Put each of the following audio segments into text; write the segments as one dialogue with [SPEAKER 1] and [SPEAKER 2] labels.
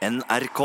[SPEAKER 1] NRK.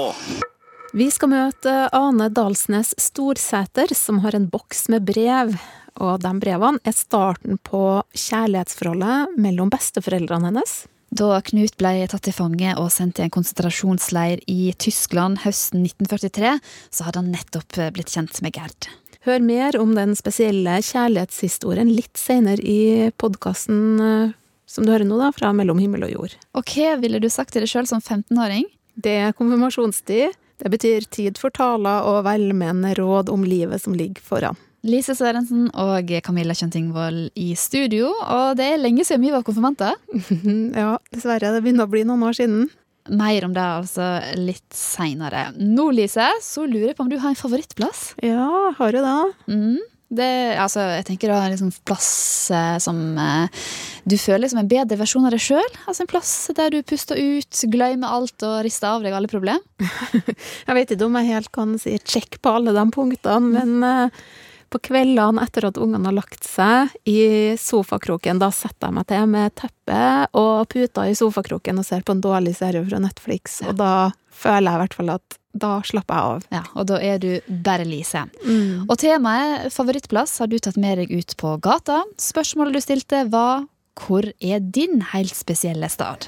[SPEAKER 2] Vi skal møte Ane Dalsnes Storsæter, som har en boks med brev. Og de brevene er starten på kjærlighetsforholdet mellom besteforeldrene hennes.
[SPEAKER 3] Da Knut ble tatt til fange og sendt til en konsentrasjonsleir i Tyskland høsten 1943, så hadde han nettopp blitt kjent med Gerd.
[SPEAKER 2] Hør mer om den spesielle kjærlighetshistorien litt senere i podkasten som du hører nå, da, fra Mellom himmel og jord.
[SPEAKER 3] Og hva ville du sagt til deg sjøl som 15-åring?
[SPEAKER 2] Det er konfirmasjonstid. Det betyr tid for taler og velmenende råd om livet som ligger foran.
[SPEAKER 3] Lise Sørensen og Camilla Kjøntingvold i studio, og det er lenge siden vi var konfirmanter.
[SPEAKER 2] ja, dessverre. Det begynner å bli noen år siden.
[SPEAKER 3] Mer om det altså litt seinere. Nå, Lise, så lurer jeg på om du har en favorittplass?
[SPEAKER 2] Ja, har du det?
[SPEAKER 3] Mm. Det, altså, jeg tenker å ha en liksom plass eh, som eh, du føler som en bedre versjon av deg sjøl. Altså en plass der du puster ut, glemmer alt og rister av deg alle problem.
[SPEAKER 2] jeg vet ikke om jeg helt kan si check på alle de punktene, men eh, på kveldene etter at ungene har lagt seg i sofakroken, da setter jeg meg til med teppe og puter i sofakroken og ser på en dårlig serie fra Netflix, og da føler jeg i hvert fall at da slapper jeg av.
[SPEAKER 3] Ja, Og da er du bare Lise.
[SPEAKER 2] Mm.
[SPEAKER 3] Og temaet favorittplass har du tatt med deg ut på gata. Spørsmålet du stilte var hvor er din helt spesielle stad?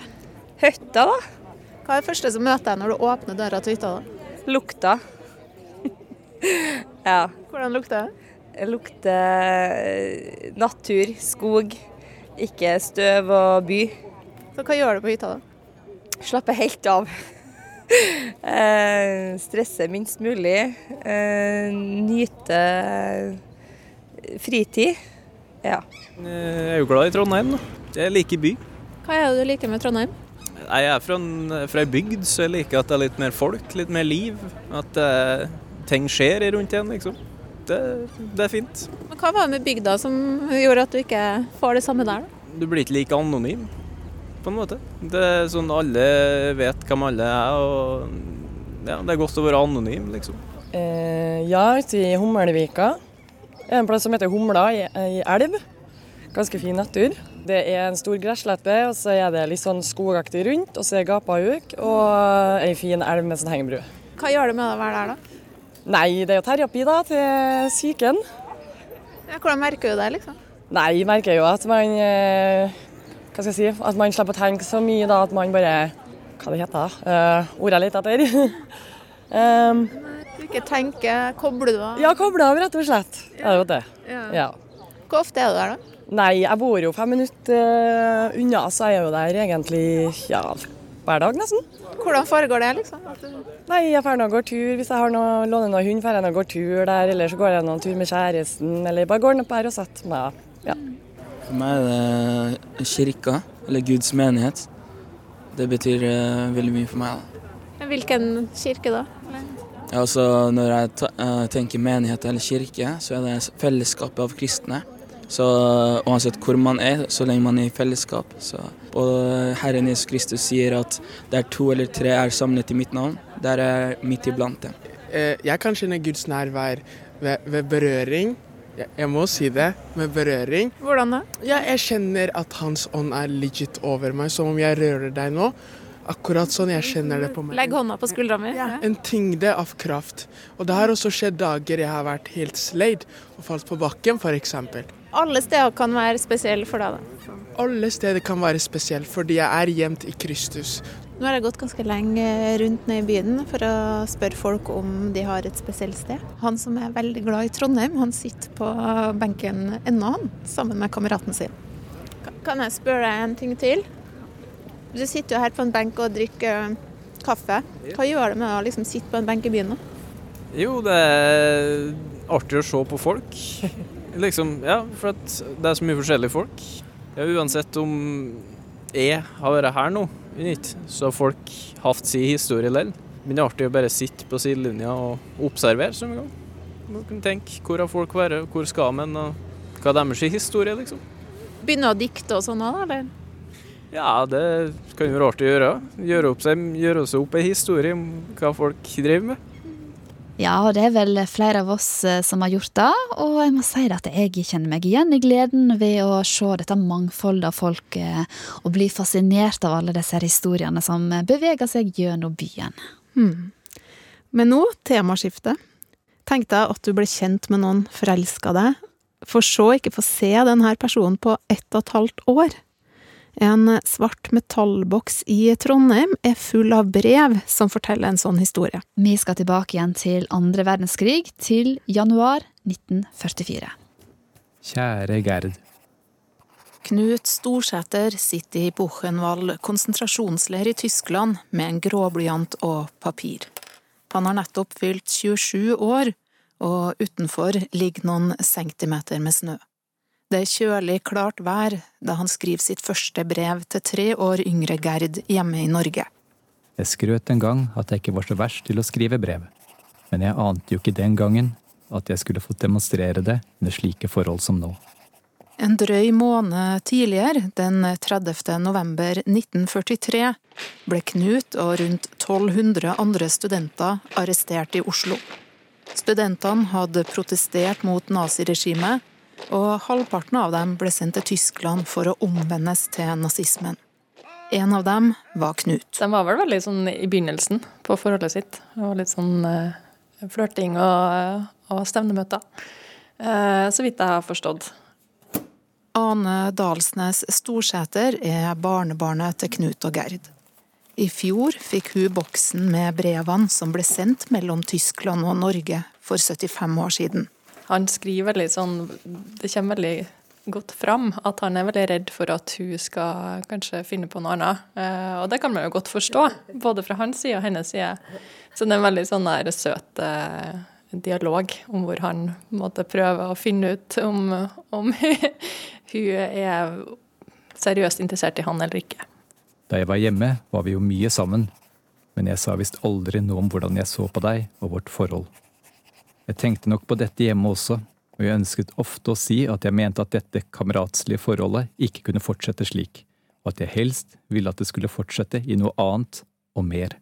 [SPEAKER 4] Høtta, da.
[SPEAKER 2] Hva er det første som møter deg når du åpner døra til hytta? da?
[SPEAKER 4] Lukta. ja.
[SPEAKER 2] Hvordan lukter det?
[SPEAKER 4] Det lukter eh, natur, skog, ikke støv og by.
[SPEAKER 2] Så hva gjør du på hytta, da?
[SPEAKER 4] Slapper helt av. eh, stresse minst mulig. Eh, nyte fritid. Ja.
[SPEAKER 5] Jeg er jo glad i Trondheim, da. Jeg liker by.
[SPEAKER 2] Hva er det du liker med Trondheim?
[SPEAKER 5] Jeg er fra, en, fra ei bygd, så jeg liker at det er litt mer folk, litt mer liv. At eh, ting skjer rundt en, liksom. Det, det er fint.
[SPEAKER 2] Men hva var det med bygda som gjorde at du ikke får det samme der, da?
[SPEAKER 5] Du blir ikke like anonym, på en måte. Det er sånn alle vet hvem alle er, og ja, det er godt å være anonym, liksom.
[SPEAKER 6] Eh, ja, ute i Hummelvika. Det er en plass som heter Humla i, i elv. Ganske fin natur. Det er en stor gresslette, og så er det litt sånn skogaktig rundt, og så er gapahuk og ei fin elv med sånn hengebru.
[SPEAKER 2] Hva gjør det med å være der, da?
[SPEAKER 6] Nei, det er jo terapi da, til psyken.
[SPEAKER 2] Ja, hvordan merker du det, liksom?
[SPEAKER 6] Nei, jeg merker jo at man eh, Hva skal jeg si? At man slipper å tenke så mye da, at man bare Hva det heter det? Uh, ordet litt etter. um,
[SPEAKER 2] Du ikke tenker, kobler du av?
[SPEAKER 6] ja, kobler av, rett og slett. Ja, det er jo det.
[SPEAKER 2] Ja.
[SPEAKER 6] Ja.
[SPEAKER 2] Hvor ofte er du der, da?
[SPEAKER 6] Nei, jeg bor jo fem minutter eh, unna, så jeg er jo der egentlig ja, hver dag nesten.
[SPEAKER 2] Hvordan foregår det, liksom?
[SPEAKER 6] Nei, jeg drar og går tur. Hvis jeg har noe, låner noen hund, drar jeg og går tur der. Eller så går jeg noen tur med kjæresten, eller bare går ned på her og setter meg. Ja.
[SPEAKER 7] For meg er det kirka, eller Guds menighet. Det betyr uh, veldig mye for meg. Da.
[SPEAKER 2] Men Hvilken kirke, da?
[SPEAKER 7] Ja, altså, når jeg ta, eh, tenker menighet eller kirke, så er det fellesskapet av kristne. Så eh, uansett hvor man er, så lenge man er i fellesskap. Så, og Herren Jesus Kristus sier at der to eller tre er samlet i mitt navn, der er midt iblant dem.
[SPEAKER 8] Eh, Jeg kan kjenne Guds nærvær ved, ved berøring. Jeg, må si det, med berøring.
[SPEAKER 2] Hvordan da?
[SPEAKER 8] Ja, jeg kjenner at Hans ånd er legit over meg, som om jeg rører deg nå. Akkurat sånn jeg kjenner det på meg.
[SPEAKER 2] Legg hånda på skuldra mi.
[SPEAKER 8] Ja, en tyngde av kraft. Og det har også skjedd dager jeg har vært helt sleid og falt på bakken, f.eks.
[SPEAKER 2] Alle steder kan være spesielle for deg, da.
[SPEAKER 8] Alle steder kan være spesielle fordi jeg er gjemt i Kristus.
[SPEAKER 2] Nå har jeg gått ganske lenge rundt ned i byen for å spørre folk om de har et spesielt sted. Han som er veldig glad i Trondheim, han sitter på benken ennå, han, sammen med kameraten sin. Kan jeg spørre deg en ting til? Du sitter jo her på en benk og drikker kaffe. Hva gjør det med å liksom sitte på en benk i byen? nå?
[SPEAKER 5] Jo, det er artig å se på folk. Liksom, ja, for at det er så mye forskjellige folk. Ja, uansett om jeg har vært her nå, ikke, så har folk hatt sin historie likevel. Men det er artig å bare sitte på sidelinja og observere som en gang. Man kan tenke hvor har folk vært, hvor skal man, og hva er deres historie, liksom.
[SPEAKER 2] Begynner å dikte og sånn òg, eller?
[SPEAKER 5] Ja, det kan jo være artig å gjøre. Gjøre, opp seg, gjøre seg opp en historie om hva folk driver med.
[SPEAKER 3] Ja, og det er vel flere av oss eh, som har gjort det. Og jeg må si at jeg kjenner meg igjen i gleden ved å se dette mangfoldet av folk eh, og bli fascinert av alle disse historiene som beveger seg gjennom byen.
[SPEAKER 2] Hmm. Men nå, temaskifte. Tenk deg at du ble kjent med noen, forelska deg, for så ikke få se denne personen på ett og et halvt år. En svart metallboks i Trondheim er full av brev som forteller en sånn historie.
[SPEAKER 3] Vi skal tilbake igjen til andre verdenskrig, til januar 1944.
[SPEAKER 1] Kjære Gerd.
[SPEAKER 2] Knut Storsæter sitter i Buchenwald konsentrasjonsleir i Tyskland med en gråblyant og papir. Han har nettopp fylt 27 år, og utenfor ligger noen centimeter med snø. Det er kjølig, klart vær da han skriver sitt første brev til tre år yngre Gerd hjemme i Norge.
[SPEAKER 1] Jeg skrøt en gang at jeg ikke var så verst til å skrive brev, men jeg ante jo ikke den gangen at jeg skulle fått demonstrere det under slike forhold som nå.
[SPEAKER 2] En drøy måned tidligere, den 30. november 1943, ble Knut og rundt 1200 andre studenter arrestert i Oslo. Studentene hadde protestert mot naziregimet og halvparten av dem ble sendt til Tyskland for å omvendes til nazismen. En av dem var Knut.
[SPEAKER 9] De var vel veldig sånn i begynnelsen på forholdet sitt. Det var litt sånn uh, flørting og, og stevnemøter. Uh, så vidt jeg har forstått.
[SPEAKER 2] Ane Dalsnes Storsæter er barnebarnet til Knut og Gerd. I fjor fikk hun boksen med brevene som ble sendt mellom Tyskland og Norge for 75 år siden
[SPEAKER 9] han skriver veldig sånn Det kommer veldig godt fram at han er veldig redd for at hun skal kanskje finne på noe annet. Eh, og det kan man jo godt forstå, både fra hans side og hennes side. Så det er en veldig sånn der søt eh, dialog om hvor han måtte prøve å finne ut om, om hun er seriøst interessert i han eller ikke.
[SPEAKER 1] Da jeg var hjemme, var vi jo mye sammen, men jeg sa visst aldri noe om hvordan jeg så på deg og vårt forhold. Jeg tenkte nok på dette hjemme også, og jeg ønsket ofte å si at jeg mente at dette kameratslige forholdet ikke kunne fortsette slik, og at jeg helst ville at det skulle fortsette i noe annet og mer.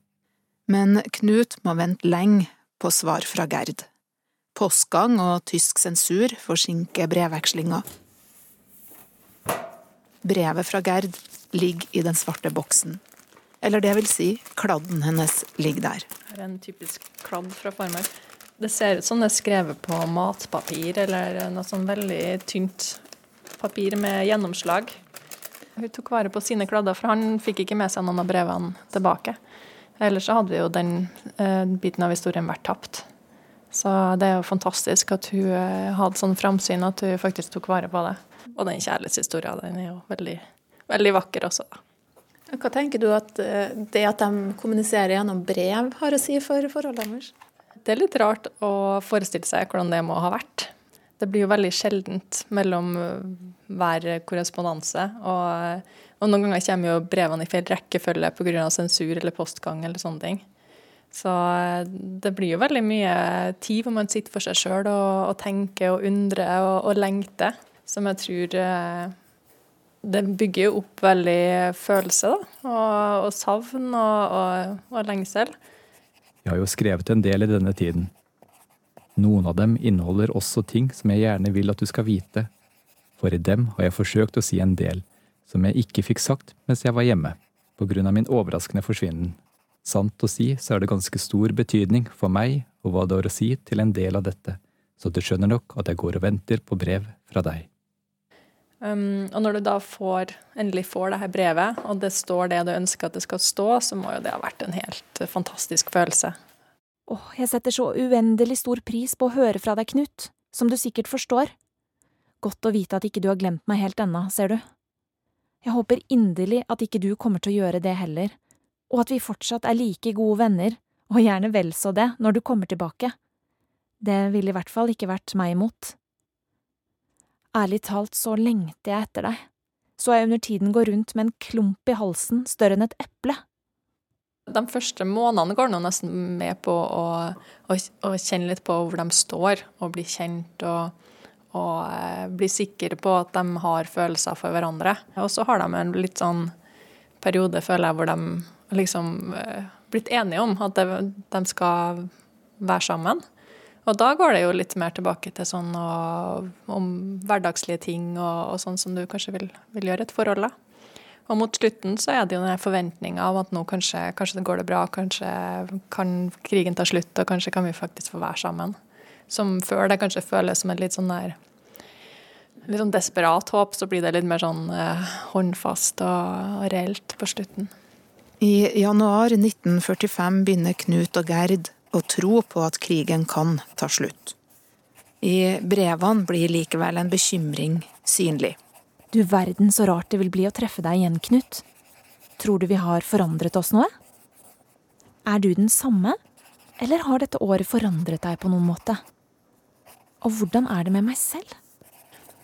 [SPEAKER 2] Men Knut må vente lenge på svar fra Gerd. Postgang og tysk sensur forsinker brevvekslinga. Brevet fra Gerd ligger i den svarte boksen. Eller det vil si, kladden hennes ligger der.
[SPEAKER 9] Her er en typisk kladd fra farmor. Det ser ut som det er skrevet på matpapir eller noe sånn veldig tynt papir med gjennomslag. Hun tok vare på sine kladder, for han fikk ikke med seg noen av brevene tilbake. Ellers så hadde jo den eh, biten av historien vært tapt. Så det er jo fantastisk at hun eh, hadde sånn framsyn at hun faktisk tok vare på det. Og den kjærlighetshistorien, den er jo veldig, veldig vakker også.
[SPEAKER 2] Hva tenker du at eh, det at de kommuniserer gjennom brev har å si for forholdet deres?
[SPEAKER 9] Det er litt rart å forestille seg hvordan det må ha vært. Det blir jo veldig sjeldent mellom eh, hver korrespondanse. Og, og, noen ganger kommer jo brevene i feil rekkefølge pga. sensur eller postgang eller sånne ting. Så eh, det blir jo veldig mye tid hvor man sitter for seg sjøl og, og, tenker og undrer og, og lengter, som jeg tror eh, det bygger jo opp veldig følelse, da. Og, og savn og, og lengsel.
[SPEAKER 1] Jeg har jo skrevet en del i denne tiden. Noen av dem inneholder også ting som jeg gjerne vil at du skal vite, for i dem har jeg forsøkt å si en del som jeg ikke fikk sagt mens jeg var hjemme, på grunn av min overraskende forsvinnen. Sant å si så er det ganske stor betydning for meg og hva det har å si til en del av dette, så du skjønner nok at jeg går og venter på brev fra deg.
[SPEAKER 9] Um, og når du da får, endelig får det her brevet, og det står det du ønsker at det skal stå, så må jo det ha vært en helt uh, fantastisk følelse.
[SPEAKER 10] Åh, oh, jeg setter så uendelig stor pris på å høre fra deg, Knut, som du sikkert forstår. Godt å vite at ikke du har glemt meg helt ennå, ser du. Jeg håper inderlig at ikke du kommer til å gjøre det heller, og at vi fortsatt er like gode venner, og gjerne vel så det, når du kommer tilbake. Det ville i hvert fall ikke vært meg imot. Ærlig talt så lengter jeg etter deg, så jeg under tiden går rundt med en klump i halsen større enn et eple.
[SPEAKER 9] De første månedene går nå nesten med på å, å, å, kjenne litt på hvor de står, og bli kjent og, og eh, bli sikre på at de har følelser for hverandre. Og så har de en litt sånn periode, føler jeg, hvor de liksom eh, blitt enige om at de, skal være sammen. Og da går det jo litt mer tilbake til sånn og, om hverdagslige ting og, og, sånn som du kanskje vil, vil gjøre et forhold. av. Og mot slutten så er det jo den forventninga av at nå kanskje, kanskje det går det bra, kanskje kan krigen ta slutt, og kanskje kan vi faktisk få være sammen. Som før det kanskje føles som et litt sånn der litt sånn desperat håp, så blir det litt mer sånn eh, håndfast og, og reelt på slutten.
[SPEAKER 2] I januar 1945 begynner Knut og Gerd å tro på at krigen kan ta slutt. I brevene blir likevel en bekymring synlig.
[SPEAKER 10] Du verden så rart det vil bli å treffe deg igjen, Knut. Tror du vi har forandret oss noe? Er du den samme, eller har dette året forandret deg på noen måte? Og hvordan er det med meg selv?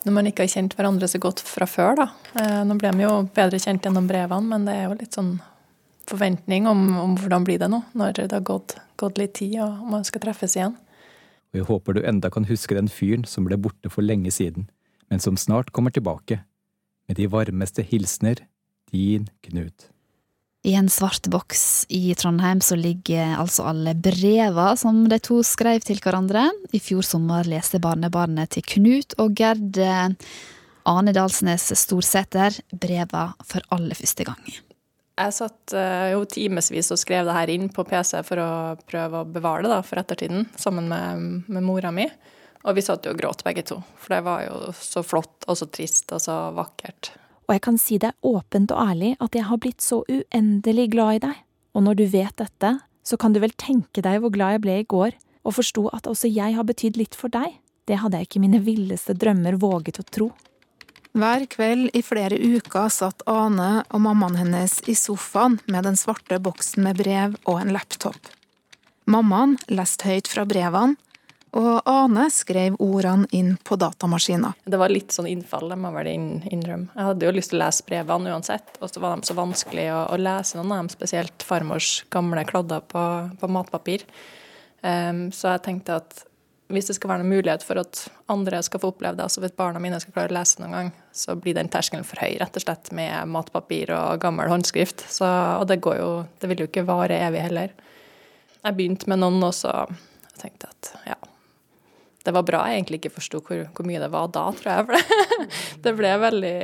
[SPEAKER 9] Når man ikke har kjent hverandre så godt fra før, da. Eh, nå ble vi jo bedre kjent gjennom brevene, men det er jo litt sånn forventning om, om hvordan blir det nå, når det har gått, gått litt tid og man skal treffes igjen.
[SPEAKER 1] Og jeg håper du enda kan huske den fyren som ble borte for lenge siden, men som snart kommer tilbake med de varmeste hilsener, din Knut.
[SPEAKER 3] I en svart boks i Trondheim så ligger altså alle breva som de to skrev til hverandre. I fjor sommer leste barnebarnet til Knut og Gerd eh, Ane Dalsnes Storsæter breva for aller første gang.
[SPEAKER 9] Jeg satt uh, jo timevis og skrev det her inn på PC for å prøve å bevare det da, for ettertiden, sammen med, med mora mi. Og vi satt jo og gråt begge to, for det var jo så flott og så trist og så vakkert.
[SPEAKER 10] Og jeg kan si deg åpent og ærlig at jeg har blitt så uendelig glad i deg. Og når du vet dette, så kan du vel tenke deg hvor glad jeg ble i går, og forsto at også jeg har betydd litt for deg. Det hadde jeg ikke i mine villeste drømmer våget å tro.
[SPEAKER 2] Hver kveld i flere uker satt Ane og mammaen hennes i sofaen med den svarte boksen med brev og en laptop. Mammaen leste høyt fra brevene, og Ane skrev ordene inn på datamaskina.
[SPEAKER 9] Det var litt sånn innfall, det må jeg vel innrømme. Jeg hadde jo lyst til å lese brevene uansett, og så var de så vanskelig å, å lese noen av dem, spesielt farmors gamle kladder på, på matpapir. Um, så jeg tenkte at hvis det skal være noen mulighet for at andre skal få oppleve det, altså hvis barna mine skal klare å lese noen gang, så blir den terskelen for høy, rett og slett, med matpapir og gammel håndskrift. Så, og det går jo Det vil jo ikke vare evig heller. Jeg begynte med noen, og så tenkte jeg at ja, det var bra jeg egentlig ikke forsto hvor, hvor, mye det var da, tror jeg. For det, det, ble veldig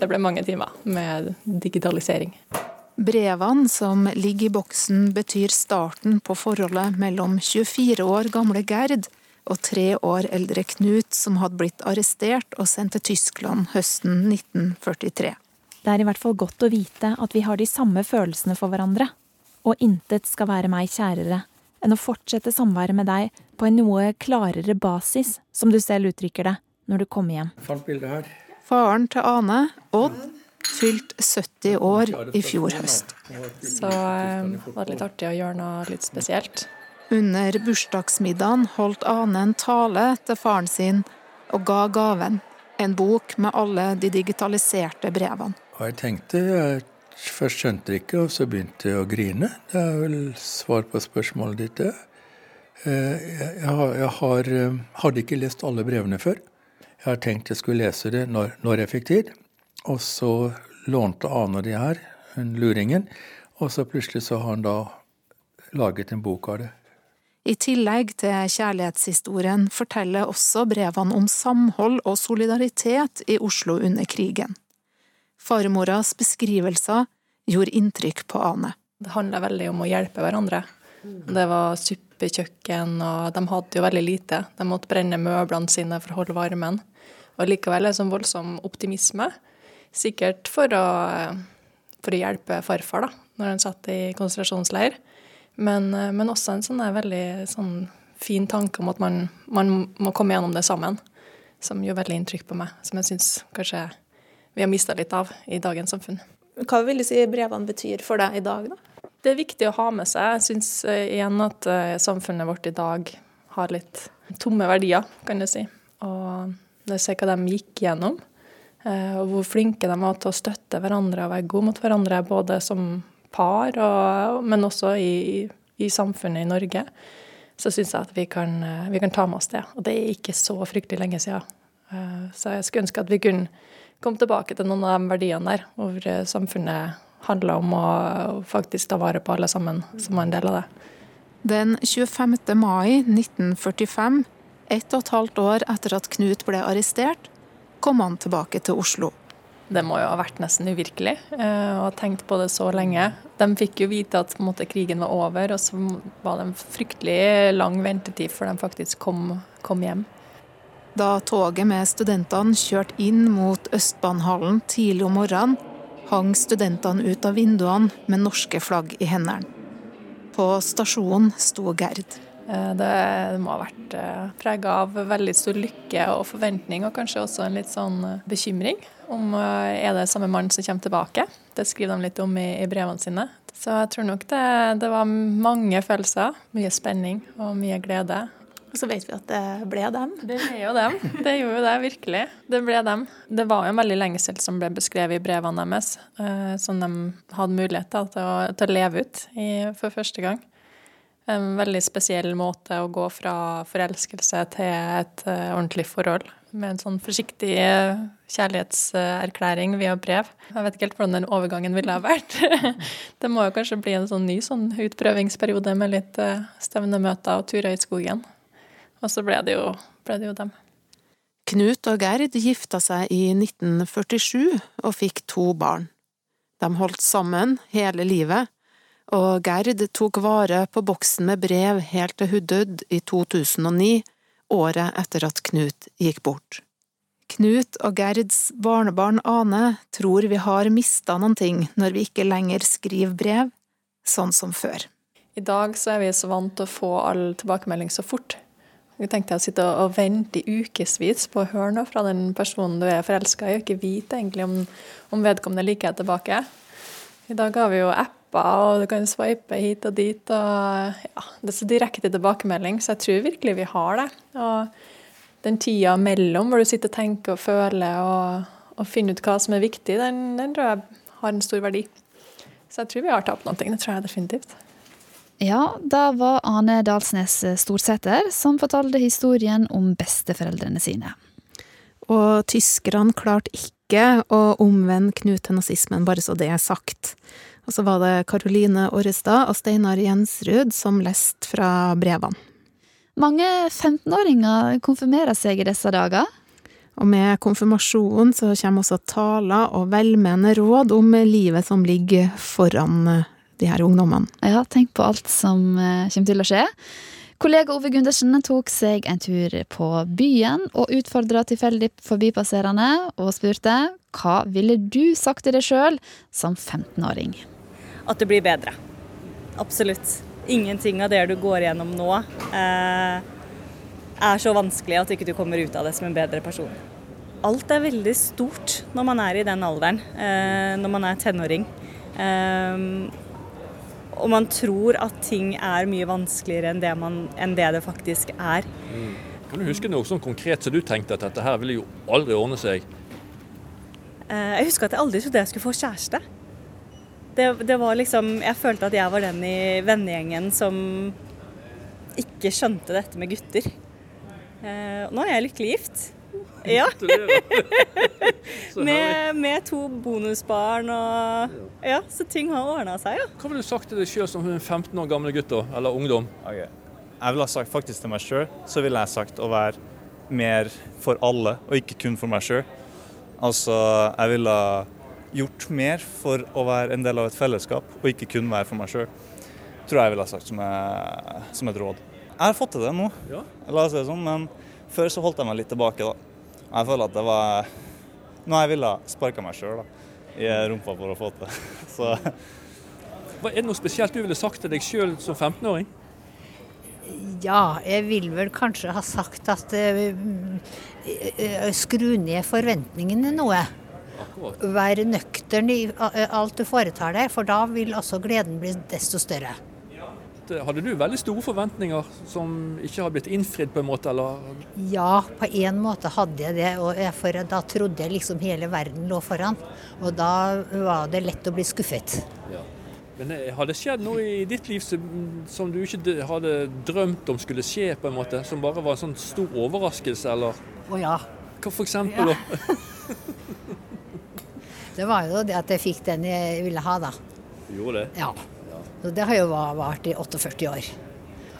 [SPEAKER 9] Det ble mange timer med digitalisering.
[SPEAKER 2] Brevene som ligger i boksen, betyr starten på forholdet mellom 24 år gamle Gerd og tre år eldre Knut, som hadde blitt arrestert og sendt til Tyskland høsten 1943.
[SPEAKER 10] Det er i hvert fall godt å vite at vi har de samme følelsene for hverandre, og intet skal være meg kjærere enn å fortsette samværet med deg på en noe klarere basis, som du selv uttrykker det, når du kommer hjem.
[SPEAKER 11] Fant bildet her.
[SPEAKER 2] Faren til Ane, Odd, fylt 70 år i fjor høst.
[SPEAKER 9] Så um, var det litt artig å gjøre noe litt spesielt.
[SPEAKER 2] Under bursdagsmiddagen holdt Ane en tale til faren sin og ga gaven, en bok med alle de digitaliserte brevene.
[SPEAKER 11] Og jeg tenkte jeg Først skjønte jeg ikke, og så begynte jeg å grine. Det er vel svar på spørsmålet ditt, det. Eh, jeg, har, jeg har, eh, hadde ikke lest alle brevene før. Jeg har tenkt jeg skulle lese det når, når jeg fikk tid. Og så lånte Ane de her, luringen, og så plutselig så har han da laget en bok av det.
[SPEAKER 2] I tillegg til kjærlighetshistorien forteller også brevene om samhold og solidaritet i Oslo under krigen. Farmoras beskrivelser gjorde inntrykk på Ane.
[SPEAKER 9] Det handla veldig om å hjelpe hverandre. Det var suppekjøkken, og de hadde jo veldig lite. De måtte brenne møblene sine for å holde varmen. Og likevel en sånn voldsom optimisme. Sikkert for å, for å hjelpe farfar, da, når han satt i konsentrasjonsleir. Men, men også en sånn veldig sånn fin tanke om at man, man, må komme gjennom det sammen. Som gjør veldig inntrykk på meg. Som jeg syns kanskje vi har mista litt av i dagens samfunn.
[SPEAKER 2] Hva vil du si brevene betyr for deg i dag, da?
[SPEAKER 9] Det er viktig å ha med seg. Jeg syns eh, igjen at eh, samfunnet vårt i dag har litt tomme verdier, kan du si. Og jeg ser hva de gikk gjennom, eh, og hvor flinke de var til å støtte hverandre og være gode mot hverandre, både som par, og, men også i, i, samfunnet i Norge. Så syns jeg at vi kan, vi kan ta med oss det. Og det er ikke så fryktelig lenge siden. Så jeg skulle ønske at vi kunne komme tilbake til noen av de verdiene der, hvor samfunnet handler om å faktisk ta vare på alle sammen som er en del av det.
[SPEAKER 2] Den 25. mai 1945, ett og et halvt år etter at Knut ble arrestert, kom han tilbake til Oslo.
[SPEAKER 9] Det må jo ha vært nesten uvirkelig eh, å ha tenkt på det så lenge. De fikk jo vite at måte, krigen var over, og så var det en fryktelig lang ventetid før de faktisk kom, kom hjem.
[SPEAKER 2] Da toget med studentene kjørte inn mot Østbanehallen tidlig om morgenen, hang studentene ut av vinduene med norske flagg i hendene. På stasjonen sto Gerd.
[SPEAKER 9] Eh, det, må ha vært eh, prega av veldig stor lykke og forventning, og kanskje også en litt sånn bekymring om er det samme mann som kommer tilbake. Det skriver de litt om i, i brevene sine. Så jeg tror nok det, det var mange følelser. Mye spenning og mye glede.
[SPEAKER 2] Og så vet vi at det ble dem.
[SPEAKER 9] Det ble jo dem. Det gjorde jo det, virkelig. Det ble dem. Det var jo en veldig lengsel som ble beskrevet i brevene deres, eh, som de hadde mulighet til å, til å leve ut i, for første gang. En veldig spesiell måte å gå fra forelskelse til et uh, ordentlig forhold. Med en sånn forsiktig uh, kjærlighetserklæring via brev. Jeg vet ikke helt hvordan den overgangen ville ha vært. det må jo kanskje bli en sånn ny sånn utprøvingsperiode med litt uh, stevnemøter og turer i skogen. Og så ble det jo, ble det jo dem.
[SPEAKER 2] Knut og Gerd gifta seg i 1947 og fikk to barn. De holdt sammen hele livet, og Gerd tok vare på boksen med brev helt til hun døde i 2009, året etter at Knut gikk bort. Knut og Gerds barnebarn Ane tror vi har mista noen ting når vi ikke lenger skriver brev, sånn som før.
[SPEAKER 9] I dag så er vi så vant til å få all tilbakemelding så fort. Jeg tenkte å sitte og vente i ukevis på å høre noe fra den personen du er forelska i, og ikke vite egentlig om, om vedkommende liker deg tilbake. I dag har vi jo apper, og du kan sveipe hit og dit. og ja, Det er så direkte tilbakemelding, så jeg tror virkelig vi har det. Og den tida mellom hvor du sitter og tenker og føler og, og finner ut hva som er viktig, den, den tror jeg har en stor verdi. Så jeg tror vi har tapt noe. Det tror jeg definitivt.
[SPEAKER 3] Ja, da var Ane Dalsnes Storsæter som fortalte historien om besteforeldrene sine.
[SPEAKER 2] Og tyskerne klarte ikke å omvende Knut til nazismen, bare så det er sagt. Og så var det Karoline Orrestad og Steinar Jensrud som leste fra brevene.
[SPEAKER 3] Mange 15-åringer konfirmerer seg i disse dager.
[SPEAKER 2] Og med konfirmasjonen så kommer også taler og velmenende råd om livet som ligger foran de her ungdommene.
[SPEAKER 3] Ja, tenk på alt som eh, kommer til å skje. Kollega Ove Gundersen tok seg en tur på byen og utfordra tilfeldig forbipasserende og spurte hva ville du sagt til deg sjøl som 15-åring?
[SPEAKER 12] At det blir bedre. Absolutt. Ingenting av det du går gjennom nå eh, er så vanskelig at ikke du kommer ut av det som en bedre person. Alt er veldig stort når man er i den alderen, eh, når man er tenåring. Eh, og man tror at ting er mye vanskeligere enn det, man, enn det, det faktisk er. Mm.
[SPEAKER 13] Kan du huske noe sånn konkret som du tenkte at dette her ville jo aldri ordne seg?
[SPEAKER 12] Eh, jeg husker at jeg aldri trodde jeg skulle få kjæreste. Det, det var liksom Jeg følte at jeg var den i vennegjengen som ikke skjønte dette med gutter. Eh, nå er jeg lykkelig gift. Ja. med, med, to bonusbarn og Ja, så ting har ordna seg, ja.
[SPEAKER 13] Hva ville du sagt til deg sjøl som 15 år gamle gutt, eller ungdom?
[SPEAKER 14] Okay. Jeg ville ha sagt faktisk til meg sjøl, så ville jeg sagt å være mer for alle, og ikke kun for meg sjøl. Altså, jeg ville ha gjort mer for å være en del av et fellesskap, og ikke kun være for meg sjøl. Tror jeg ville ha sagt som, jeg, som, et råd. Jeg har fått til det nå, ja. la oss si det sånn, men før så holdt jeg meg litt tilbake. da. Jeg føler at det var noe jeg ville ha sparka meg sjøl i rumpa for å få til. Så.
[SPEAKER 13] Er det noe spesielt du ville sagt til deg sjøl som 15-åring?
[SPEAKER 15] Ja, jeg vil vel kanskje ha sagt at uh, skru ned forventningene noe. Akkurat. Vær nøktern i alt du foretar deg, for da vil også gleden bli desto større.
[SPEAKER 13] Hadde du veldig store forventninger som ikke har blitt innfridd på en måte, eller?
[SPEAKER 15] Ja, på en måte hadde jeg det. Og for da trodde jeg liksom hele verden lå foran. Og da var det lett å bli skuffet. Ja.
[SPEAKER 13] Men eh, har det skjedd noe i ditt liv som, som, du ikke hadde drømt om skulle skje, på en måte? Som bare var en sånn stor overraskelse, eller?
[SPEAKER 15] Å ja.
[SPEAKER 13] Hva for eksempel, ja. da?
[SPEAKER 15] det var jo det at jeg fikk den jeg ville ha, da.
[SPEAKER 13] Du gjorde det?
[SPEAKER 15] Ja. Så det har jo vart i 48 år.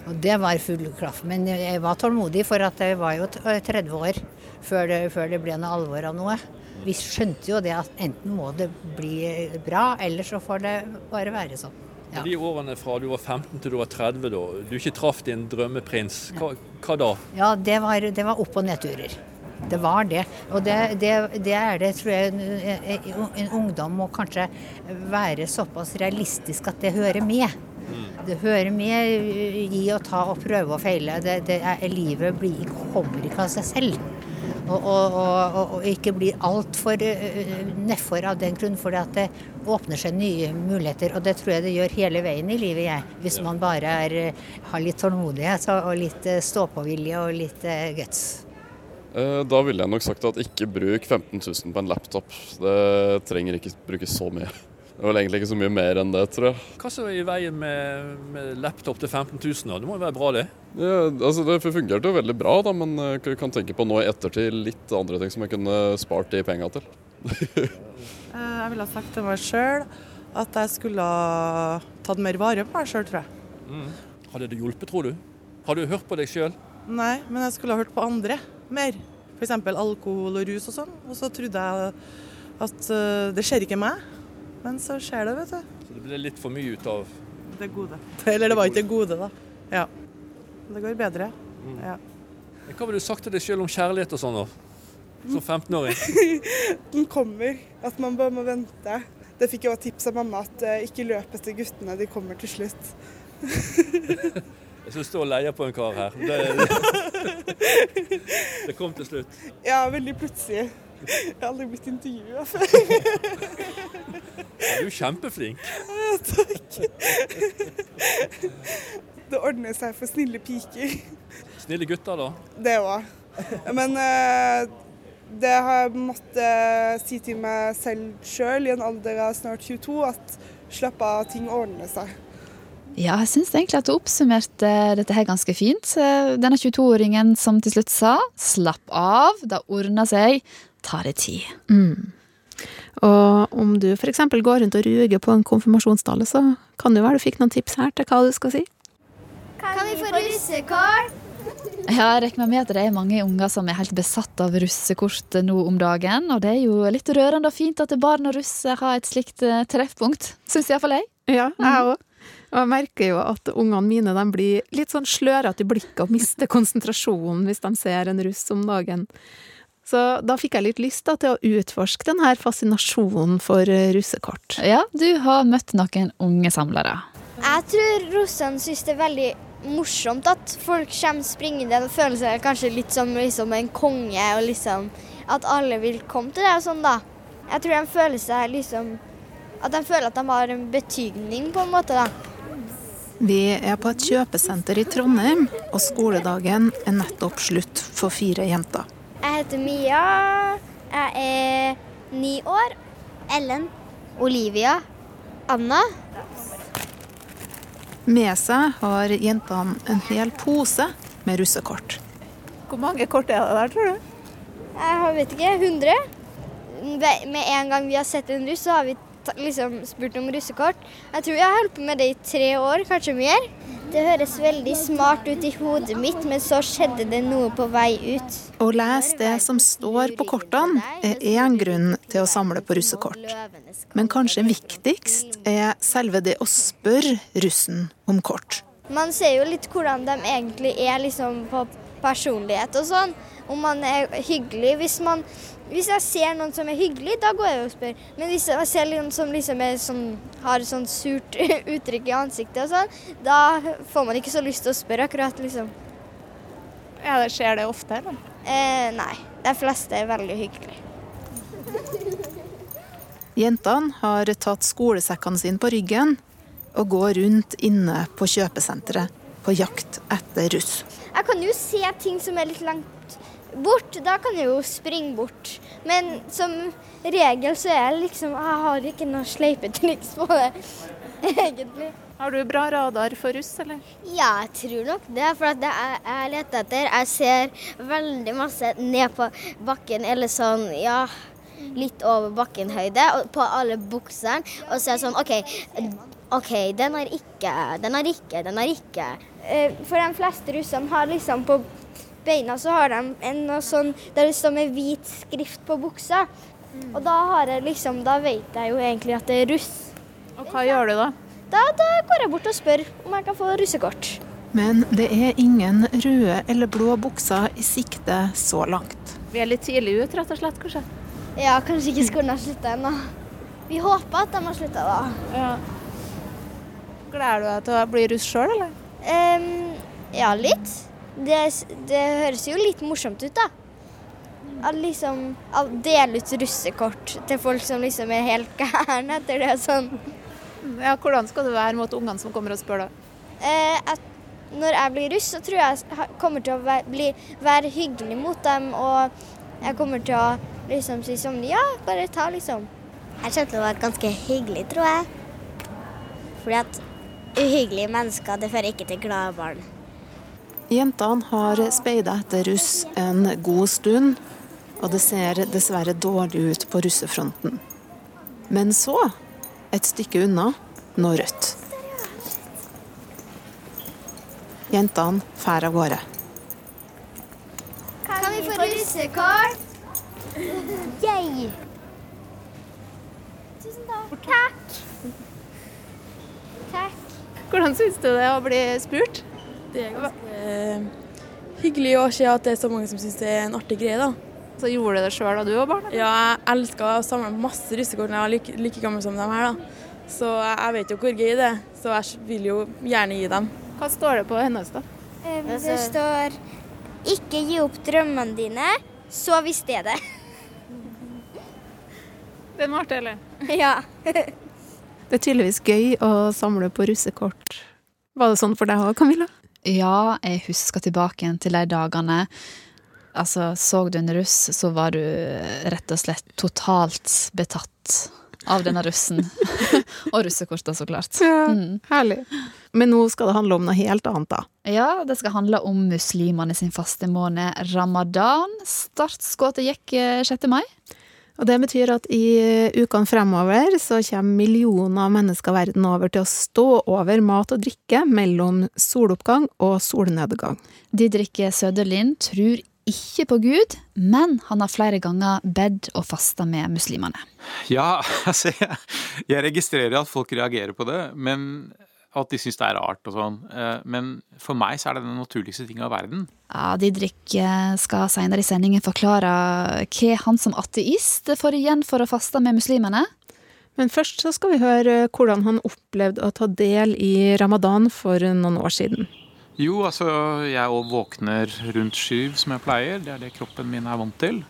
[SPEAKER 15] Og det var full klaff. Men jeg var tålmodig, for at jeg var jo 30 år før det, før det ble noe alvor av noe. Vi skjønte jo det at enten må det bli bra, eller så får det bare være sånn. Ja.
[SPEAKER 13] De årene fra du var 15 til du var 30, da, du ikke traff din drømmeprins, hva, hva da?
[SPEAKER 15] Ja, det var, det var opp- og nedturer. Det var det. Og det, det, det er det, tror jeg, en, en ungdom må kanskje være såpass realistisk at det hører med. Det hører med i å ta og prøve og feile. Det, det er, livet blir, kommer ikke av seg selv. Og, og, og, og ikke bli altfor nedfor av den grunn, for det åpner seg nye muligheter. Og det tror jeg det gjør hele veien i livet, jeg. Hvis man bare er, har litt tålmodighet og litt stå-på-vilje og litt guts.
[SPEAKER 16] Da ville jeg nok sagt at ikke bruk 15 000 på en laptop. Det trenger ikke bruke så mye. Det var egentlig ikke så mye mer enn det, tror jeg.
[SPEAKER 13] Hva som er i veien med, med laptop til 15 000? da? Det må jo være bra, det?
[SPEAKER 16] Ja, altså Det fungerte jo veldig bra, da, men jeg kan tenke på nå i ettertid litt andre ting som jeg kunne spart de penga til.
[SPEAKER 17] jeg ville ha sagt til meg sjøl at jeg skulle ha tatt mer vare på meg sjøl, tror jeg.
[SPEAKER 13] Mm. Hadde det hjulpet, tror du? Har du hørt på deg sjøl?
[SPEAKER 17] Nei, men jeg skulle ha hørt på andre mer. F.eks. alkohol og rus og sånn. Og så trodde jeg at uh, det skjer ikke meg, men så skjer det, vet du.
[SPEAKER 13] Så det ble litt for mye ut av
[SPEAKER 17] Det gode. Eller det var ikke det gode, da. Ja. Det går bedre.
[SPEAKER 13] Mm.
[SPEAKER 17] Ja.
[SPEAKER 13] Hva ville du sagt til deg sjøl om kjærlighet og sånn, da? Som 15-åring?
[SPEAKER 18] Den kommer. At man bare må vente. Det fikk jeg også tips av mamma, at uh, ikke løp etter guttene, de kommer til slutt.
[SPEAKER 13] Jeg syns du står og leier på en kar her. Det, det kom til slutt.
[SPEAKER 18] Ja, veldig plutselig. Jeg har aldri blitt intervjua før.
[SPEAKER 13] Ja, du er kjempeflink.
[SPEAKER 18] Ja, takk. Det ordner seg for snille piker.
[SPEAKER 13] Snille gutter, da?
[SPEAKER 18] Det òg. Men uh, det har jeg måttet si til meg selv sjøl i en alder av snart 22, at slapp av, ting ordner seg.
[SPEAKER 3] Ja, jeg syns egentlig at du oppsummerte dette her ganske fint. Denne 22-åringen som til slutt sa 'slapp av, det ordner seg', ta det tid.
[SPEAKER 2] Mm. Og om du f.eks. går rundt og ruger på en konfirmasjonstale, så kan det være du fikk noen tips her til hva du skal si.
[SPEAKER 19] Kan vi få russekort?
[SPEAKER 3] Ja, jeg regner med at det er mange unger som er helt besatt av russekort nå om dagen. Og det er jo litt rørende og fint at barn og russ har et slikt eh, treffpunkt. Syns iallfall jeg.
[SPEAKER 2] Ja, jeg òg. Og jeg merker jo at ungene mine de blir litt sånn slørete i blikket og mister konsentrasjonen hvis de ser en russ om dagen. Så da fikk jeg litt lyst da, til å utforske denne fascinasjonen for eh, russekort.
[SPEAKER 3] Ja, du har møtt noen unge samlere.
[SPEAKER 19] Jeg tror russene syns det er veldig morsomt at folk kommer springende og føler seg kanskje litt som liksom, en konge, og liksom at alle vil komme til det og sånn, da. Jeg tror de føler seg liksom At de føler at de har en betydning, på en måte, da.
[SPEAKER 2] Vi er på et kjøpesenter i Trondheim, og skoledagen er nettopp slutt for fire jenter.
[SPEAKER 19] Jeg heter Mia. Jeg er ni år. Ellen. Olivia. Anna.
[SPEAKER 2] Med seg har jentene en hel pose med russekort. Hvor mange kort er det der, tror du?
[SPEAKER 19] Jeg vet ikke. 100? Med en gang vi har sett en russ, så har vi liksom spurt om russekort. Jeg tror jeg har holdt på med det i tre år, kanskje mer. Det høres veldig smart ut i hodet mitt, men så skjedde det noe på vei ut.
[SPEAKER 2] Å lese det som står på kortene, er én grunn til å samle på russekort. Men kanskje viktigst er selve det å spørre russen om kort.
[SPEAKER 19] Man ser jo litt hvordan de egentlig er liksom på personlighet og sånn. Om man er hyggelig. Hvis, man, hvis jeg ser noen som er hyggelig, da går jeg og spør. Men hvis jeg ser noen som liksom sånn, har sånn surt uttrykk i ansiktet og sånn, da får man ikke så lyst til å spørre akkurat, liksom.
[SPEAKER 2] Ja, det Skjer det ofte, eller?
[SPEAKER 19] Eh, nei. De fleste er veldig hyggelige.
[SPEAKER 2] Jentene har tatt skolesekkene sine på ryggen og går rundt inne på kjøpesenteret på jakt etter russ.
[SPEAKER 19] Jeg kan jo se ting som er litt langt bort. Da kan jeg jo springe bort. Men som regel så er jeg liksom Jeg har ikke noe sleipetriks på det, egentlig.
[SPEAKER 2] Har du bra radar for russ, eller?
[SPEAKER 19] Ja, jeg tror nok det. For det jeg, jeg leter etter Jeg ser veldig masse ned på bakken, eller sånn, ja Litt over bakkenhøyde, på alle buksene. Og så er jeg sånn OK, OK, den har ikke, den har ikke, den har ikke. Eh, For de fleste russene har liksom på beina så har de en sånn der det står med hvit skrift på buksa. Og da har jeg liksom, da vet jeg jo egentlig at det er russ.
[SPEAKER 2] Og hva gjør du da?
[SPEAKER 19] Da, da går jeg bort og spør om jeg kan få russekort.
[SPEAKER 2] Men det er ingen røde eller blå bukser i sikte så langt. Vi er litt tidlig ute, rett og slett, kanskje?
[SPEAKER 19] Ja, kanskje ikke skolen har slutta ennå. Vi håper at de har slutta da.
[SPEAKER 2] Ja. Gleder du deg til å bli russ sjøl, eller?
[SPEAKER 19] Um, ja, litt. Det, det høres jo litt morsomt ut, da. Å liksom å dele ut russekort til folk som liksom er helt gærne etter det sånn.
[SPEAKER 2] Ja, Hvordan skal du være mot ungene som kommer og spør deg?
[SPEAKER 19] Eh, at når jeg blir russ, så tror jeg jeg kommer til å være, bli, være hyggelig mot dem. Og jeg kommer til å liksom si sånn Ja, bare ta, liksom. Jeg kommer til å være ganske hyggelig, tror jeg. Fordi at uhyggelige mennesker, det fører ikke til glade barn.
[SPEAKER 2] Jentene har speida etter russ en god stund, og det ser dessverre dårlig ut på russefronten. Men så, et stykke unna, når rødt. Jentene drar av gårde.
[SPEAKER 19] Kan vi få russekort? Yay! Tusen takk. Takk. Takk.
[SPEAKER 2] Hvordan syns du det å bli spurt?
[SPEAKER 20] Det er ganske eh, hyggelig å se at det er så mange som syns det er en artig greie. da.
[SPEAKER 2] Så gjorde du det sjøl da du var barn?
[SPEAKER 20] Ja, jeg elska å samle masse russekort når jeg var like, like gammel som dem her. da. Så jeg jeg vet jo hvor gøy det er, så jeg vil jo gjerne gi dem.
[SPEAKER 2] Hva står det på hennes, da?
[SPEAKER 19] Det står 'ikke gi opp drømmene dine, sov i stedet'.
[SPEAKER 2] Den var artig, eller?
[SPEAKER 19] ja.
[SPEAKER 2] Det er tydeligvis gøy å samle på russekort. Var det sånn for deg òg, Camilla?
[SPEAKER 3] Ja, jeg husker tilbake igjen til de dagene. Altså, så du en russ, så var du rett og slett totalt betatt av denne russen. og russekorta, så klart.
[SPEAKER 2] Ja,
[SPEAKER 3] Mm.
[SPEAKER 2] Herlig. Men nå skal det handle om noe helt annet, da.
[SPEAKER 3] Ja, det skal handle om muslimene sin faste måned ramadan. Startskuddet gikk eh, 6. mai.
[SPEAKER 2] Og Det betyr at i ukene fremover så kommer millioner av mennesker verden over til å stå over mat og drikke mellom soloppgang og solnedgang.
[SPEAKER 3] Didrik Søderlind tror ikke på Gud, men han har flere ganger bedt og fasta med muslimene.
[SPEAKER 21] Ja, altså jeg, jeg registrerer at folk reagerer på det, men at de syns det er rart og sånn. Eh, Men for meg så er det den naturligste tinga i verden.
[SPEAKER 3] Ja, Didrik eh, skal senere i sendingen forklare hva han som ateist får igjen for å faste med muslimene.
[SPEAKER 2] Men først så skal vi høre hvordan han opplevde å ta del i ramadan for noen år siden.
[SPEAKER 21] Jo, altså jeg òg våkner rundt skyv som jeg pleier. Det er det kroppen min er vant til.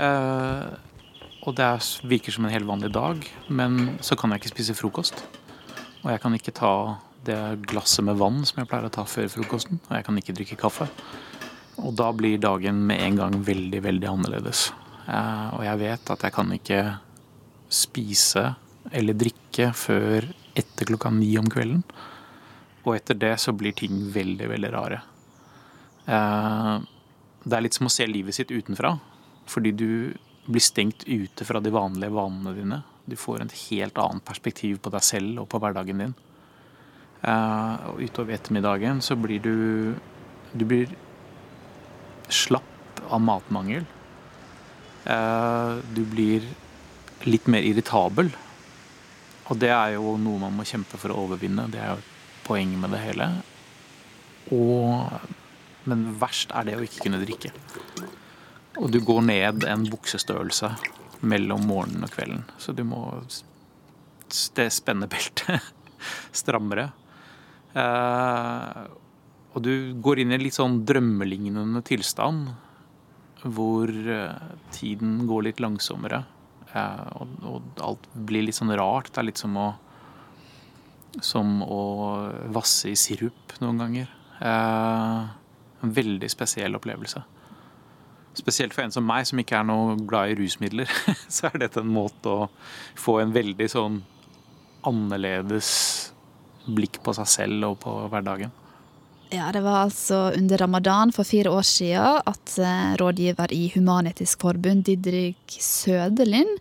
[SPEAKER 21] Eh, og det er, virker som en helt vanlig dag, men så kan jeg ikke spise frokost. Og jeg kan ikke ta det glasset med vann som jeg pleier å ta før frokosten. Og jeg kan ikke drikke kaffe. Og da blir dagen med en gang veldig, veldig annerledes. Eh, og jeg vet at jeg kan ikke spise eller drikke før etter klokka ni om kvelden. Og etter det så blir ting veldig, veldig rare. Eh, Det er litt som å se livet sitt utenfra. Fordi du blir stengt ute fra de vanlige vanene dine. Du får et helt annet perspektiv på deg selv og på hverdagen din. Eh, Og utover ettermiddagen så blir du Du blir slapp av matmangel. Eh, Du blir litt mer irritabel. Og det er jo noe man må kjempe for å overvinne. Det er jo poenget med det hele. Og, men verst er det å ikke kunne drikke. Og du går ned en buksestørrelse mellom morgenen og kvelden. Så du må spenne beltet strammere. Eh, og du går inn i en litt sånn drømmelignende tilstand. Hvor eh, tiden går litt langsommere. Eh, og, alt blir litt sånn rart. Det er litt som å som å vasse i sirup noen ganger. En veldig spesiell opplevelse. Spesielt for en som meg, som ikke er noe glad i rusmidler, så er dette en måte å få en veldig sånn annerledes blikk på seg selv og på hverdagen.
[SPEAKER 3] Ja, det var altså under ramadan for fire år siden at eh, rådgiver i Human-Etisk Forbund, Didrik Sødelin,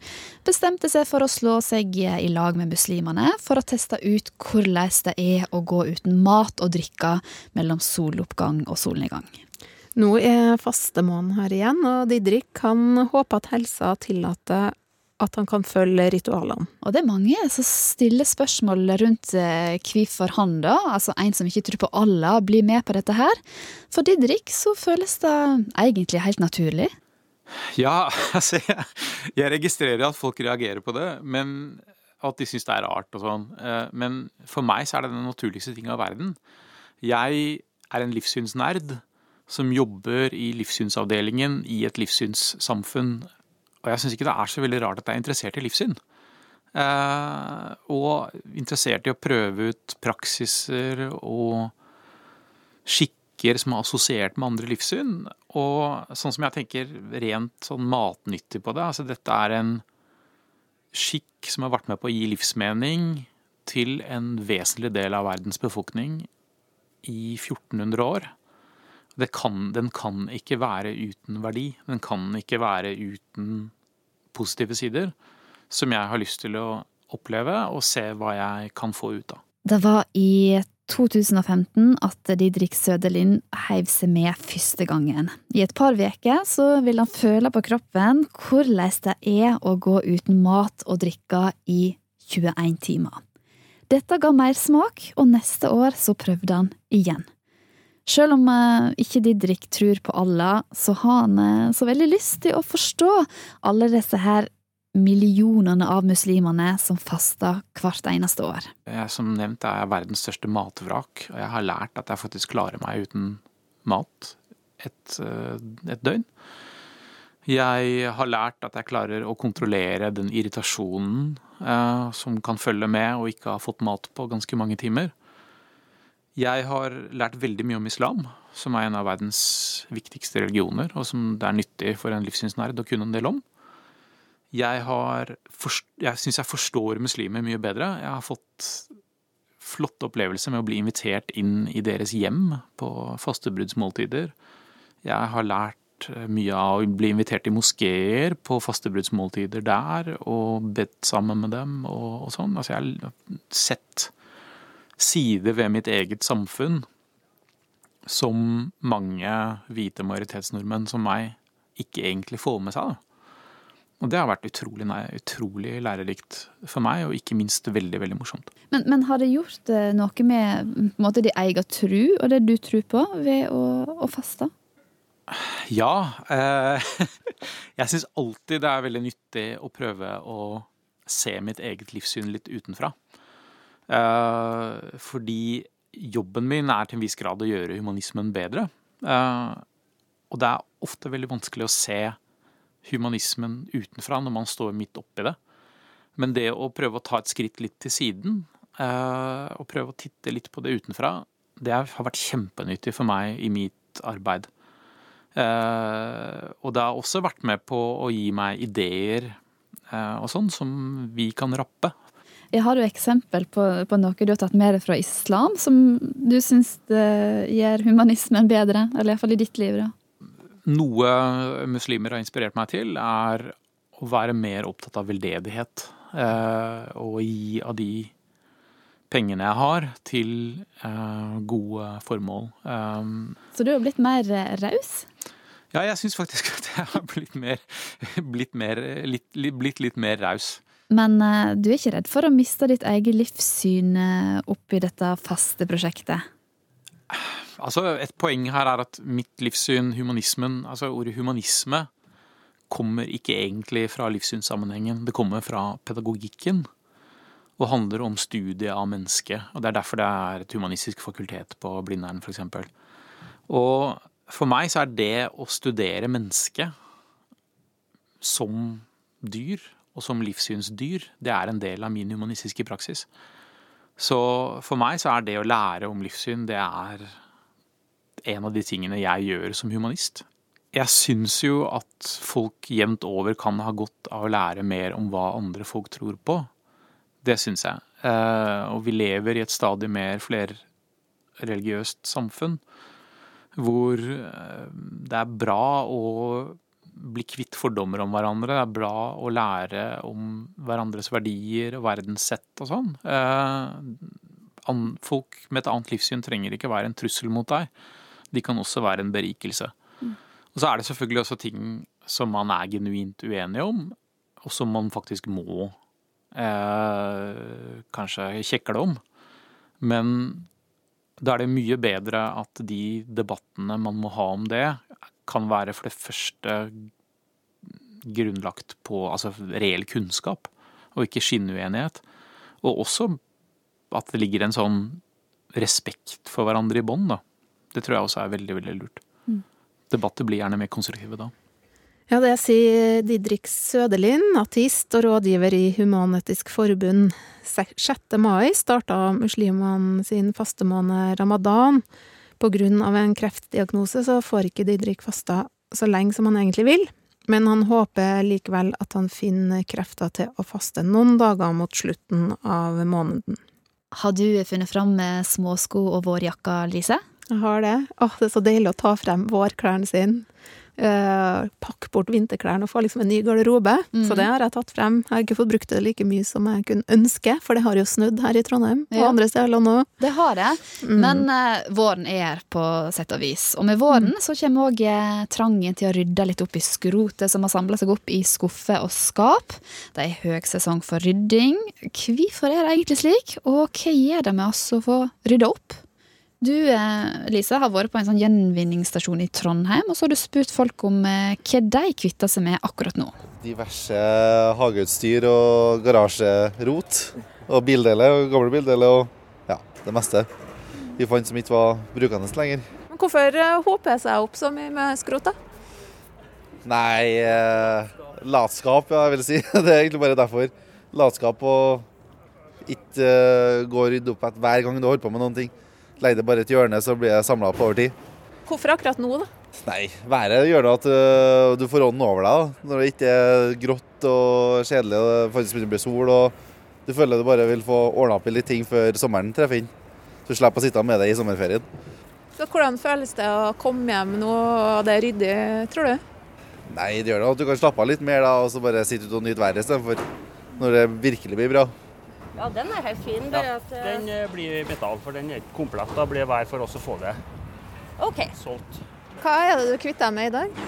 [SPEAKER 3] bestemte seg for å slå seg i lag med muslimene for å teste ut hvordan det er å gå uten mat og drikke mellom soloppgang og solnedgang.
[SPEAKER 2] Nå er fastemåneden her igjen, og Didrik kan håpe at helsa tillater at han kan følge ritualene.
[SPEAKER 3] Og det er mange som stiller spørsmål rundt eh, hvorfor han, da, altså en som ikke tror på Allah, blir med på dette her. For Didrik så føles det egentlig helt naturlig.
[SPEAKER 21] Ja, altså jeg, jeg registrerer at folk reagerer på det, men at de syns det er rart og sånn. Eh, men for meg så er det den naturligste ting av verden. Jeg er en livssynsnerd som jobber i livssynsavdelingen i et livssynssamfunn og jeg syns ikke det er så veldig rart at jeg er interessert i livssyn. Eh, og interessert i å prøve ut praksiser og skikker som er assosiert med andre livssyn. Og sånn som jeg tenker rent sånn matnyttig på det, altså dette er en skikk som har vært med på å gi livsmening til en vesentlig del av verdens befolkning i 1400 år kan, den kan ikke være uten verdi. Den kan ikke være uten positive sider, som jeg har lyst til å oppleve og se hva jeg kan få ut av.
[SPEAKER 3] Det var i 2015 at Didrik Søderlind heiv seg med første gangen. I et par uker så vil han føle på kroppen hvordan det er å gå uten mat og drikke i 21 timer. Dette ga mersmak, og neste år så prøvde han igjen. Sjøl om ikke Didrik tror på Allah, så har han eh, så veldig lyst til å forstå alle disse her millionene av muslimene som faster hvert eneste år.
[SPEAKER 21] Jeg, som nevnt er jeg verdens største matvrak, og jeg har lært at jeg faktisk klarer meg uten mat et, eh, et døgn. Jeg har lært at jeg klarer å kontrollere den irritasjonen eh, som kan følge med å ikke ha fått mat på ganske mange timer. Jeg har lært veldig mye om islam, som er en av verdens viktigste religioner, og som det er nyttig for en livssynsnerd å kunne en del om. Jeg, har, jeg syns jeg forstår muslimer mye bedre. Jeg har fått flotte opplevelser med å bli invitert inn i deres hjem på fastebruddsmåltider. Jeg har lært mye av å bli invitert i moskeer på fastebruddsmåltider der, og bedt sammen med dem og, og sånn. Altså, jeg har sett sider ved mitt eget samfunn som mange hvite majoritetsnordmenn som meg ikke egentlig får med seg. Og det har vært utrolig, utrolig lærerikt for meg, og ikke minst veldig veldig morsomt.
[SPEAKER 3] Men, men har det gjort eh, noe med måte, din egen tru og det du tror på, ved å, å faste?
[SPEAKER 21] Ja. Eh, jeg syns alltid det er veldig nyttig å prøve å se mitt eget livssyn litt utenfra. Eh, fordi jobben min er til en viss grad å gjøre humanismen bedre. Eh, og det er ofte veldig vanskelig å se humanismen utenfra når man står midt oppi det. Men det å prøve å ta et skritt litt til siden, eh, og prøve å titte litt på det utenfra, det har vært kjempenyttig for meg i mitt arbeid. Og det har også vært med på å gi meg ideer og sånn som vi kan rappe
[SPEAKER 3] jeg har jo eksempel på, på, noe du har tatt med deg fra islam, som du syns gjør humanismen bedre, eller iallfall i ditt liv? da?
[SPEAKER 21] Noe muslimer har inspirert meg til, er å være mer opptatt av veldedighet. Eh, og gi av de pengene jeg har, til eh, gode formål. Um,
[SPEAKER 3] Så du har blitt mer raus?
[SPEAKER 21] Ja, jeg syns faktisk at jeg har blitt mer, blitt, mer, litt, blitt litt mer raus.
[SPEAKER 3] Men uh, du er ikke redd for å miste ditt eget livssyn uh, oppi dette faste prosjektet?
[SPEAKER 21] Altså, Et poeng her er at mitt livssyn, humanismen, altså ordet humanisme, kommer ikke egentlig fra livssynssammenhengen. Det kommer fra pedagogikken og handler om studiet av mennesket. Og Det er derfor det er et humanistisk fakultet på Blindern, f.eks. Og for meg så er det å studere mennesket som dyr og som livssynsdyr, det er en del av min humanistiske praksis. Så for meg så er det å lære om livssyn, det er en av de tingene jeg gjør som humanist. Jeg syns jo at folk jevnt over kan ha godt av å lære mer om hva andre folk tror på. Det syns jeg. Eh, og vi lever i et stadig mer flerreligiøst samfunn hvor eh, det er bra å bli kvitt fordommer om hverandre. Det er bra å lære om hverandres verdier og verdenssett og sånn. Eh, folk med et annet livssyn trenger ikke være en trussel mot deg. De kan også være en berikelse. Mm. Og så er det selvfølgelig også ting som man er genuint uenig om, og som man faktisk må eh, kanskje kjekle om. Men da er det mye bedre at de debattene man må ha om det, kan være for det første grunnlagt på altså, reell kunnskap, og ikke skinnuenighet. Og også at det ligger en sånn respekt for hverandre i bånd, da. Det tror jeg også er veldig, veldig lurt. Mm. Debatter blir gjerne mer konstruktive da.
[SPEAKER 2] Ja, det sier Didrik Sødelin, ateist og rådgiver i Human-Etisk Forbund. 6. mai starta muslimene sin fastemåned ramadan. På grunn av en kreftdiagnose så får ikke Didrik fasta så lenge som han egentlig vil, men han håper likevel at han finner krefter til å faste noen dager mot slutten av måneden.
[SPEAKER 3] Har du funnet fram med småsko og vårjakka, Lise?
[SPEAKER 2] Jeg har det. Åh, det er så deilig å ta frem vårklærne sine. Uh, pakke bort vinterklærne og få liksom en ny garderobe. Mm. Så det har jeg tatt frem. Jeg har ikke fått brukt det like mye som jeg kunne ønske, for det har jo snudd her i Trondheim og ja. andre steder nå.
[SPEAKER 3] Det har det, mm. men uh, våren er på sett og vis. Og med våren mm. så kommer òg uh, trangen til å rydde litt opp i skrotet som har samla seg opp i skuffer og skap. Det er høgsesong for rydding. Hvorfor er det egentlig slik, og hva gjør det med oss å få rydda opp? Du Lise, Lisa, har vært på en sånn gjenvinningsstasjon i Trondheim, og så har du spurt folk om eh, hva de kvitter seg med akkurat nå.
[SPEAKER 22] Diverse hageutstyr og garasjerot. Og bildeler og gamle bildeler og ja, det meste. Vi fant som ikke var brukende lenger.
[SPEAKER 2] Men Hvorfor håper hoper det seg opp så mye med skrot, da?
[SPEAKER 22] Nei, eh, latskap, ja, jeg vil si. Det er egentlig bare derfor. Latskap og ikke eh, gå og rydde opp etter hver gang du holder på med noen ting. Det bare et hjørne, så blir det samla opp over tid.
[SPEAKER 2] Hvorfor akkurat nå, da?
[SPEAKER 22] Nei, været gjør at uh, du får ånden over deg. da. Når det ikke er grått og kjedelig og det faktisk begynner å bli sol. og Du føler du bare vil få ordna opp i litt ting før sommeren treffer inn. Så du slipper å sitte med det i sommerferien.
[SPEAKER 2] Så Hvordan føles det å komme hjem nå og det er ryddig, tror du?
[SPEAKER 22] Nei, det gjør det at du kan slappe av litt mer da, og så bare sitte ute og nyte været istedenfor. Når det virkelig blir bra.
[SPEAKER 23] Ja, den er helt fin. Ja, at, uh... Den eh, blir metall, for den er ikke komplett. Da blir det vær for oss å få det
[SPEAKER 2] Ok.
[SPEAKER 23] solgt.
[SPEAKER 2] Hva er det du kvitter deg med i dag?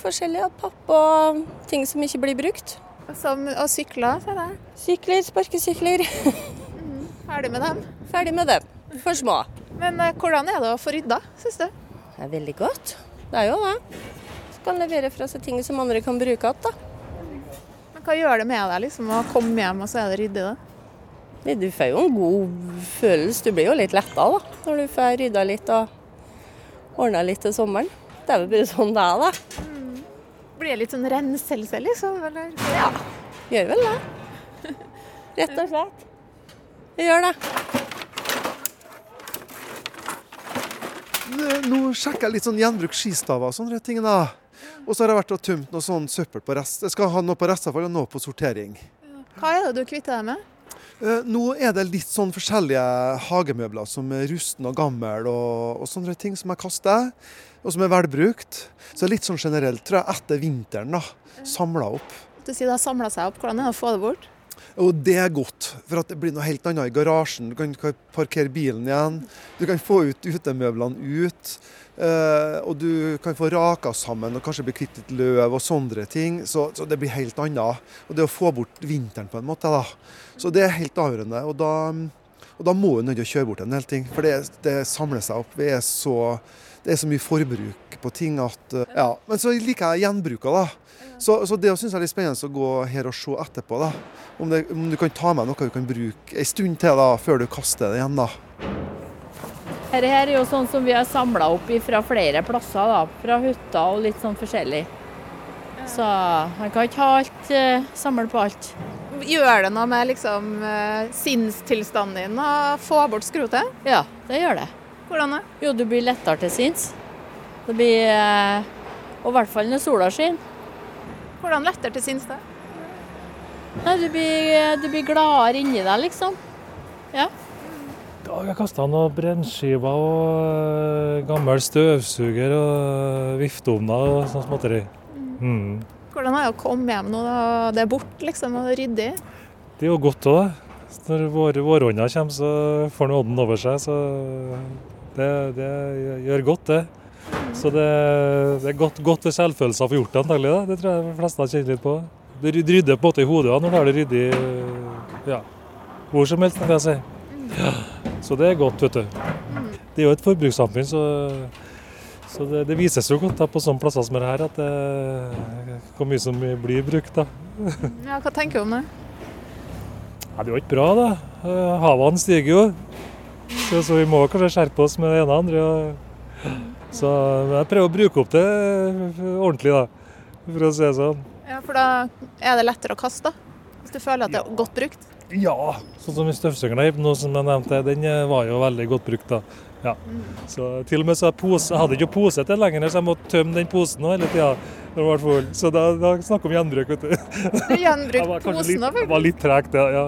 [SPEAKER 23] Forskjellige papp og ting som ikke blir brukt.
[SPEAKER 2] Som, og sykler, ser jeg.
[SPEAKER 23] Sykler, sparkesykler.
[SPEAKER 2] mm, ferdig med dem?
[SPEAKER 23] Ferdig med dem. For små.
[SPEAKER 2] Men uh, hvordan er det å få rydda, syns du?
[SPEAKER 23] Det er veldig godt. Det er jo det. Så kan levere fra seg ting som andre kan bruke igjen, da.
[SPEAKER 2] Hva gjør det med deg liksom, å komme hjem, og så er det ryddig? da?
[SPEAKER 23] Du får jo en god følelse. Du blir jo litt letta da, når du får rydda litt og ordna litt til sommeren. Det er vel bare sånn det er, da.
[SPEAKER 2] Mm. Blir det litt sånn renselse, liksom? Eller?
[SPEAKER 23] Ja, gjør vel det. Rett og slett. Det gjør det.
[SPEAKER 24] Nå sjekker jeg litt sånn gjenbruk skistaver og sånne ting. da. Og så har jeg vært og tømt noe sånn søppel på rest. Jeg skal ha noe på restavfall og noe på sortering.
[SPEAKER 2] Hva er det du kvitter deg med?
[SPEAKER 24] Eh, nå er det litt sånn forskjellige hagemøbler som er rusten og gammel og, og, sånne ting som jeg kaster, og som er velbrukt. Så litt sånn generelt, tror jeg, etter vinteren, da. Samla opp.
[SPEAKER 2] Du sier det har samla seg opp. Hvordan er det å få det bort?
[SPEAKER 24] Jo, det er godt, for at det blir noe helt annet i garasjen. Du kan parkere bilen igjen. Du kan få ut utemøblene ut. Uh, og du kan få raka sammen og kanskje bli kvitt litt løv og sånne ting. Så, så, det blir helt annet. Og det å få bort vinteren på en måte, da. Så det er helt avgjørende. Og da, og da må du nødt å kjøre bort en del ting. For det, det samler seg opp. Er så, det er så mye forbruk på ting at uh, Ja. Men så liker jeg gjenbruka, da. Så, så det syns jeg er litt spennende å gå her og se etterpå. da. Om, det, om du kan ta med noe du kan bruke en stund til da, før du kaster det igjen. da.
[SPEAKER 25] Dette her er jo sånn som vi har samla opp fra flere plasser, da. Fra hytter og litt sånn forskjellig. Så man kan ikke ha alt, uh, samle på alt.
[SPEAKER 2] Gjør det noe med liksom uh, sinnstilstanden din å få bort skrotet?
[SPEAKER 25] Ja, det gjør det.
[SPEAKER 2] Hvordan det?
[SPEAKER 25] Jo, du blir lettere til sinns. Det blir uh, Og i hvert fall når sola skinner.
[SPEAKER 2] Hvordan lettere til sinns det?
[SPEAKER 25] Nei, du blir, du blir gladere inni deg, liksom. Ja.
[SPEAKER 26] Har jeg kasta noen brennskiver og eh, gammel støvsuger og vifteovner og sånn småtteri. Mm.
[SPEAKER 2] Hvordan er det å komme hjem nå da det er borte, liksom, og ryddig?
[SPEAKER 26] Det er jo godt òg. Når vår, våronna kommer, så får nå odden over seg. Så det, det gjør godt, det. Så det, det er godt, godt ved selvfølelsen å få gjort det, antagelig. Det tror jeg de fleste kjenner litt på. Det rydder på en måte i hodet når du har det ryddig ja, hvor som helst, kan jeg si. Ja. Så det er godt, vet du. Det er jo et forbrukssamfunn, så, så det, det, vises jo godt da, på sånne plasser som det her, at det, hvor mye som blir brukt. da.
[SPEAKER 2] Ja, Hva tenker du om det?
[SPEAKER 26] Ja, det er jo ikke bra, da. Havene stiger jo. Så, så, vi må kanskje skjerpe oss med det ene og andre. Og, så jeg prøver å bruke opp det ordentlig, da. For å si det sånn.
[SPEAKER 2] Ja, For da er det lettere å kaste? Hvis du føler at det er godt brukt?
[SPEAKER 26] Ja, sånn som støvsugeren nå som jeg nevnte, den eh, var jo veldig godt brukt. da. Ja. Så til og med så pose, Jeg hadde ikke pose til lenger, så jeg måtte tømme den posen hele tida. Så da, da snakker vi om gjenbruk, vet du.
[SPEAKER 2] gjenbrukte posen
[SPEAKER 26] òg, Det var litt tregt, det. Ja.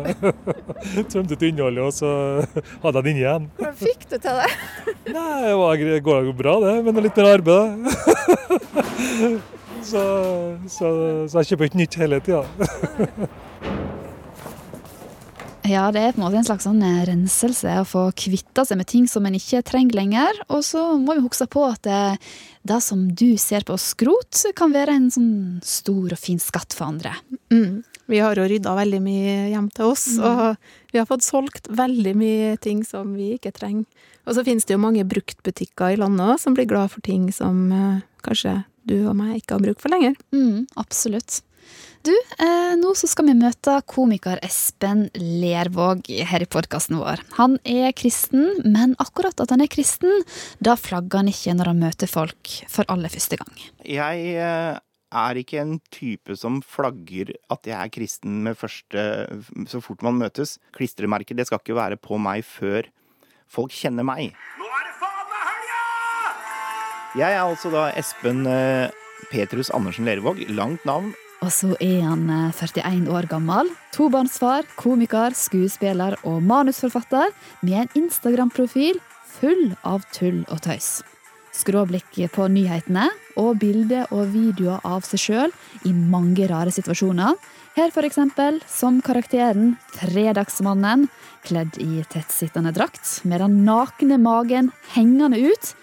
[SPEAKER 26] Tømte ut innholdet, og så hadde jeg den igjen.
[SPEAKER 2] Hvordan fikk du til det?
[SPEAKER 26] Nei, Det går jo bra, det, men litt mer arbeid. så, så, så jeg kjøper ikke nytt hele tida.
[SPEAKER 3] Ja, det er på en måte en slags sånn eh, renselse å få kvitta seg med ting som en ikke trenger lenger. Og så må vi huske på at det, det som du ser på skrot, kan være en sånn stor og fin skatt for andre.
[SPEAKER 2] Mm. Vi har jo rydda veldig mye hjem til oss, mm. og vi har fått solgt veldig mye ting som vi ikke trenger. Og så finnes det jo mange bruktbutikker i landet òg som blir glad for ting som eh, kanskje du og meg ikke har bruk for lenger.
[SPEAKER 3] Mm, absolutt. Du, eh, nå så skal vi møte komiker Espen Lervåg her i podkasten vår. Han er kristen, men akkurat at han er kristen, da flagger han ikke når han møter folk for aller første gang.
[SPEAKER 27] Jeg eh, er ikke en type som flagger at jeg er kristen med første så fort man møtes. Klistremerket det skal ikke være på meg før folk kjenner meg. Nå er det faen meg helga! Jeg er altså da Espen eh, Petrus Andersen Lervåg. Langt navn.
[SPEAKER 3] Og så er han 41 eh, år gammel, tobarnsfar, komiker, skuespiller og manusforfatter med en Instagram-profil full av tull og tøys. Skråblikk på nyhetene og bilder og videoer av seg sjøl i mange rare situasjoner. Her eksempel som karakteren Fredagsmannen, kledd i tettsittende drakt, med den nakne magen hengende ut,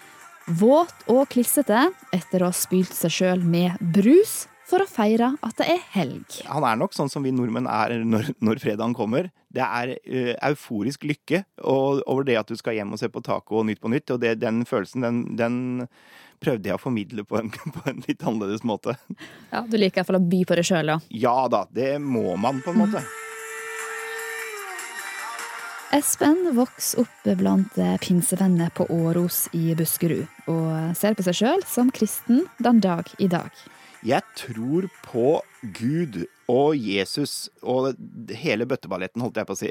[SPEAKER 3] våt og klissete etter å ha spylt seg sjøl med brus for å feire at det er helg.
[SPEAKER 27] Han er nok sånn som vi nordmenn er når, når fredagen kommer. Det er uh, euforisk lykke og, over det at du skal hjem og se på taco og Nytt på Nytt. Og det, den følelsen, den, den, prøvde jeg å formidle på en, på en, litt annerledes måte.
[SPEAKER 3] Ja, Du liker iallfall å by på det sjøl, ja?
[SPEAKER 27] Ja da, det må man på en måte.
[SPEAKER 3] Espen vokser opp blant pinsevenner på Åros i Buskerud, og ser på seg sjøl som kristen den dag i dag.
[SPEAKER 27] Jeg tror på Gud og Jesus og hele bøtteballetten, holdt jeg på å si.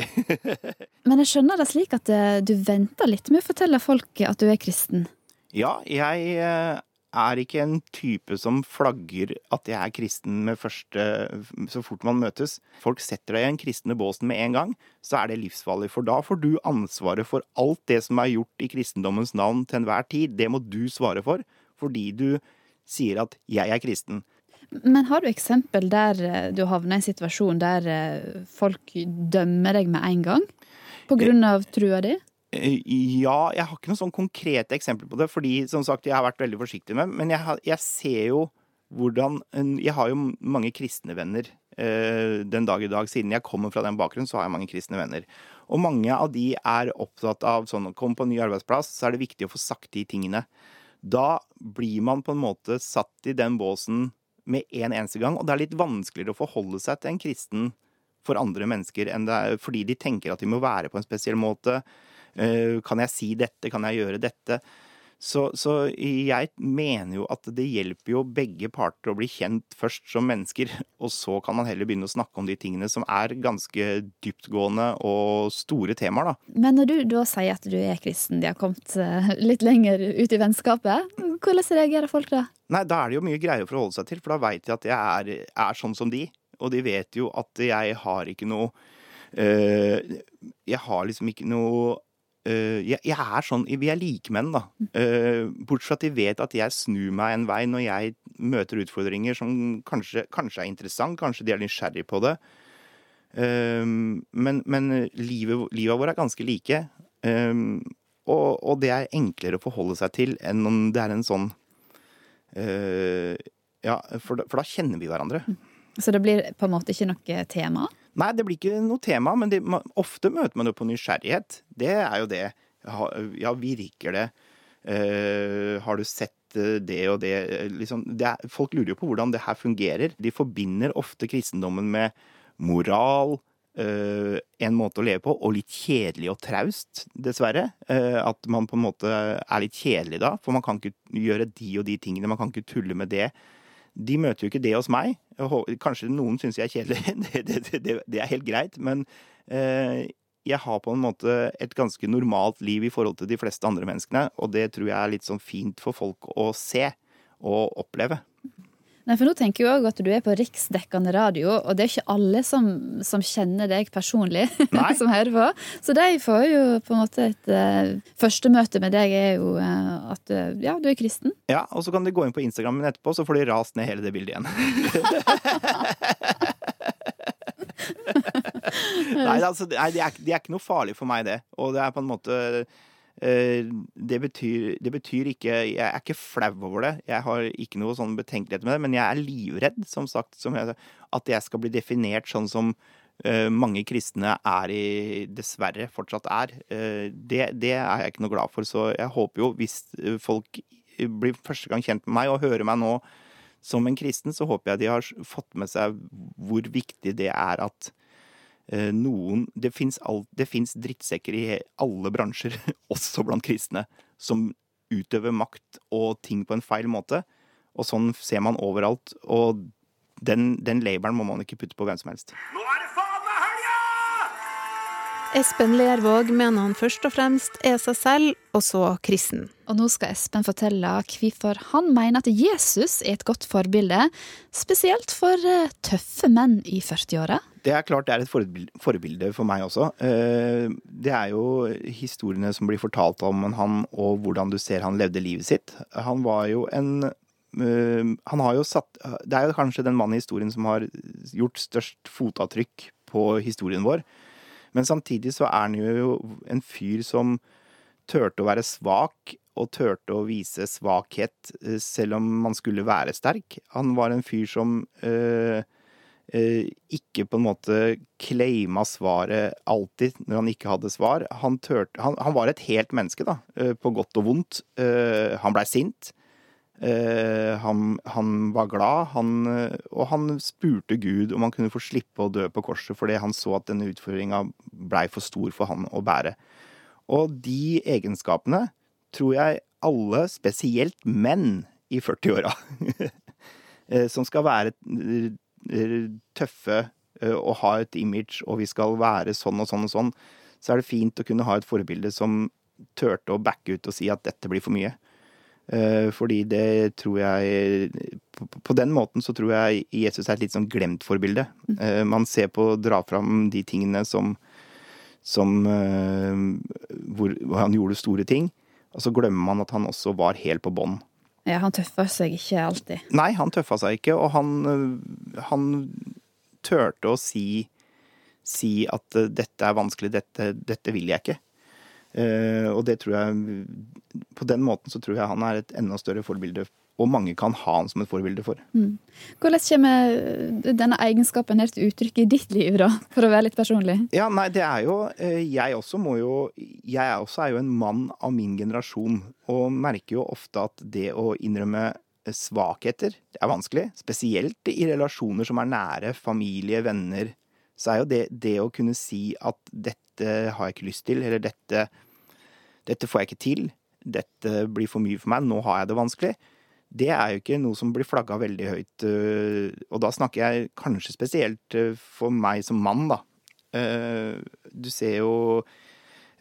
[SPEAKER 3] Men jeg skjønner det slik at eh, du venter litt med å fortelle folk at du er kristen?
[SPEAKER 27] Ja, jeg eh, er ikke en type som flagger at jeg er kristen med første så fort man møtes. Folk setter deg i den kristne båsen med en gang, så er det livsfarlig. For da får du ansvaret for alt det som er gjort i kristendommens navn til enhver tid. Det må du svare for, fordi du sier at 'jeg er kristen'.
[SPEAKER 3] Men har du eksempel der eh, du havner i en situasjon der eh, folk dømmer deg med en gang? På grunn av trua di?
[SPEAKER 27] Eh, ja, jeg har ikke noen sånn konkrete eksempler på det. Fordi som sagt, jeg har vært veldig forsiktig med Men jeg, jeg ser jo hvordan Jeg har jo mange kristne venner den dag i dag. Siden jeg kommer fra den bakgrunnen, så har jeg mange kristne venner. Og mange av de er opptatt av sånn Kom på en ny arbeidsplass, så er det viktig å få sagt de tingene da blir man på en måte satt i den båsen med en eneste gang. Og det er litt vanskeligere å forholde seg til en kristen for andre mennesker enn det er fordi de tenker at de må være på en spesiell måte. Eh, kan jeg si dette? Kan jeg gjøre dette? Så, så, jeg mener jo at det hjelper jo begge parter å bli kjent først som mennesker, og så kan man heller begynne å snakke om de tingene som er ganske dyptgående og store temaer, da.
[SPEAKER 3] Men når du da sier at du er kristen, de har kommet eh, litt lenger ut i vennskapet, hvordan reagerer folk da?
[SPEAKER 27] Nei, da er det jo mye greier å forholde seg til, for da veit de at jeg er, er, sånn som de. Og de vet jo at jeg har ikke noe øh, Jeg har liksom ikke noe eh, jeg, jeg er sånn Vi er likemenn, da. Eh, bortsett fra at de vet at jeg snur meg en vei når jeg møter utfordringer som kanskje, kanskje er interessant, kanskje de er nysgjerrig på det. Eh, men men livet, livet vårt er ganske like. Eh, og, og det er enklere å forholde seg til enn om det er en sånn eh, Ja, for da, for da kjenner vi hverandre.
[SPEAKER 3] Så det blir på en måte ikke noe tema?
[SPEAKER 27] Nei, det blir ikke noe tema, men det, man, ofte møter man jo på nysgjerrighet. Det er jo det. Ja, virker det? Uh, har du sett eh, det og det? Liksom, det er, folk lurer jo på hvordan det her fungerer. De forbinder ofte kristendommen med moral, Uh, en måte å leve på, og litt kjedelig og traust, dessverre. Uh, at man på en måte er litt kjedelig da, for man kan ikke gjøre de og de tingene. Man kan ikke tulle med det. De møter jo ikke det hos meg. Kanskje noen syns jeg er kjedelig, det, det, det, det, er helt greit. Men eh, jeg har på en måte et ganske normalt liv i forhold til de fleste andre menneskene. Og det tror jeg er litt sånn fint for folk å se og oppleve.
[SPEAKER 3] Nei, for nå tenker jeg òg at du er på riksdekkende radio, og det er ikke alle som, som kjenner deg personlig, som hører på. Så de får jo på en måte et uh, Første møte med deg er jo uh, at uh, ja, du er kristen.
[SPEAKER 27] Ja, og så kan de gå inn på Instagrammen etterpå, så får de rast ned hele det bildet igjen. nei, altså, nei det, er, det er ikke noe farlig for meg, det. Og det er på en måte det betyr, det betyr, ikke Jeg er ikke flau over det. Jeg har ikke noe sånn betenkelighet med det, men jeg er livredd, som sagt, som jeg, at jeg skal bli definert sånn som uh, mange kristne er i Dessverre fortsatt er. Uh, det, det, er jeg ikke noe glad for. Så jeg håper jo, hvis folk blir første gang kjent med meg og hører meg nå som en kristen, så håper jeg de har fått med seg hvor viktig det er at noen Det fins drittsekker i alle bransjer, også blant kristne, som utøver makt og ting på en feil måte. Og sånn ser man overalt. Og den, den labelen må man ikke putte på hvem som helst. Nå er det
[SPEAKER 2] Espen Lervåg mener han først og fremst er seg selv, og så kristen.
[SPEAKER 3] Og nå skal Espen fortelle hvorfor han mener at Jesus er et godt forbilde, spesielt for eh, tøffe menn i 40-åra.
[SPEAKER 27] Det er klart det er et forbilde for meg også. Eh, det er jo historiene som blir fortalt om han, og hvordan du ser han levde livet sitt. Han var jo en eh, han har jo satt Det er jo kanskje den mannen i historien som har gjort størst fotavtrykk på historien vår. Men samtidig så er han jo en fyr som turte å være svak, og turte å vise svakhet eh, selv om man skulle være sterk. Han var en fyr som øh, ikke på en måte claima svaret alltid når han ikke hadde svar. Han, tørte, han, han var et helt menneske, da, på godt og vondt. Uh, han blei sint. Han, han, var glad, og han spurte Gud om han kunne få slippe å dø på korset fordi han så at denne utfordringa blei for stor for han å bære. Og de egenskapene tror jeg alle, spesielt menn i 40-åra, uh, som skal være tøffe og ha et image, og vi skal være sånn og sånn og sånn, så er det fint å kunne ha et forbilde som turte å backe ut og si at dette blir for mye. Eh, fordi det tror jeg På den måten så tror jeg Jesus er et litt sånn glemt forbilde. Mm. Eh, man ser på å dra fram de tingene som, som eh, hvor, han gjorde store ting. Og så glemmer man at han også var helt på bånn.
[SPEAKER 3] Ja, han tøffa seg ikke alltid.
[SPEAKER 27] Nei, han tøffa seg ikke, og han, han turte å si, si at dette er vanskelig, dette, dette vil jeg ikke. Uh, og det tror jeg På den måten så tror jeg han er et enda større forbilde, og mange kan ha han som et forbilde for. Mm.
[SPEAKER 3] Hvordan kommer denne egenskapen her til uttrykk i ditt liv, da? For å være litt personlig?
[SPEAKER 27] Ja, nei, det er jo uh, Jeg også må jo Jeg også er jo en mann av min generasjon, og merker jo ofte at det å innrømme svakheter er vanskelig. Spesielt i relasjoner som er nære, familie, venner. Så er jo det, det å kunne si at dette har jeg ikke lyst til, eller dette, dette får jeg ikke til, dette blir for mye for meg, nå har jeg det vanskelig. Det er jo ikke noe som blir flagga veldig høyt, øh, og da snakker jeg kanskje spesielt øh, for meg som mann, da. Øh, du ser jo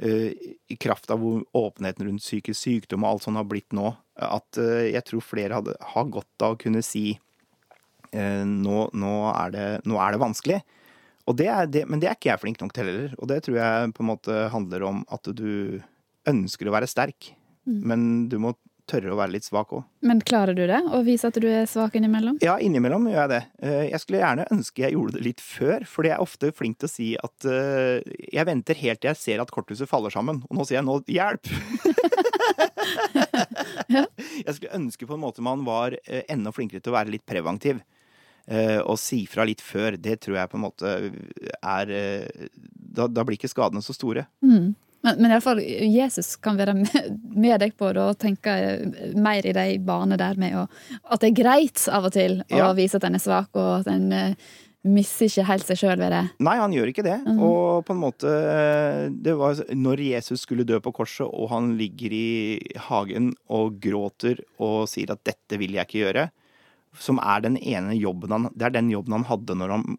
[SPEAKER 27] i kraft av hvor åpenheten rundt psykisk sykdom og alt sånt har blitt nå, at jeg tror flere hadde, har godt av å kunne si nå, nå, er det, nå er det vanskelig. Det det, men det er ikke jeg flink nok til heller. Og det tror jeg på en måte handler om at du ønsker å være sterk,
[SPEAKER 3] Mm.
[SPEAKER 27] men du må tørre å være litt svak òg.
[SPEAKER 3] Men klarer du det? Å vise at du er svak innimellom?
[SPEAKER 27] Ja, innimellom gjør jeg det. Eh, Jeg skulle gjerne ønske jeg gjorde det litt før, fordi jeg er ofte flink til å si at eh, jeg venter helt til jeg ser at korthuset faller sammen, og nå sier jeg nå hjelp! Jeg skulle ønske på en måte man var eh, enda flinkere til å være litt preventiv. Å Og si fra litt før. Det tror jeg på en måte er Da, da blir ikke skadene så store.
[SPEAKER 3] Mm. Men, men i alle fall, Jesus kan være med, med deg på det og tenke eh, mer i de banene der med å, at det er greit av og til å
[SPEAKER 27] Ja.
[SPEAKER 3] vise at en er svak, og at en uh, mister ikke helt seg sjøl ved det.
[SPEAKER 27] Nei, han gjør ikke det.
[SPEAKER 3] Mhm.
[SPEAKER 27] Og på en måte eh, Det var når Jesus skulle dø på korset, og han ligger i hagen og gråter og sier at 'dette vil jeg ikke gjøre', som er den ene jobben han Det er den jobben han hadde når han,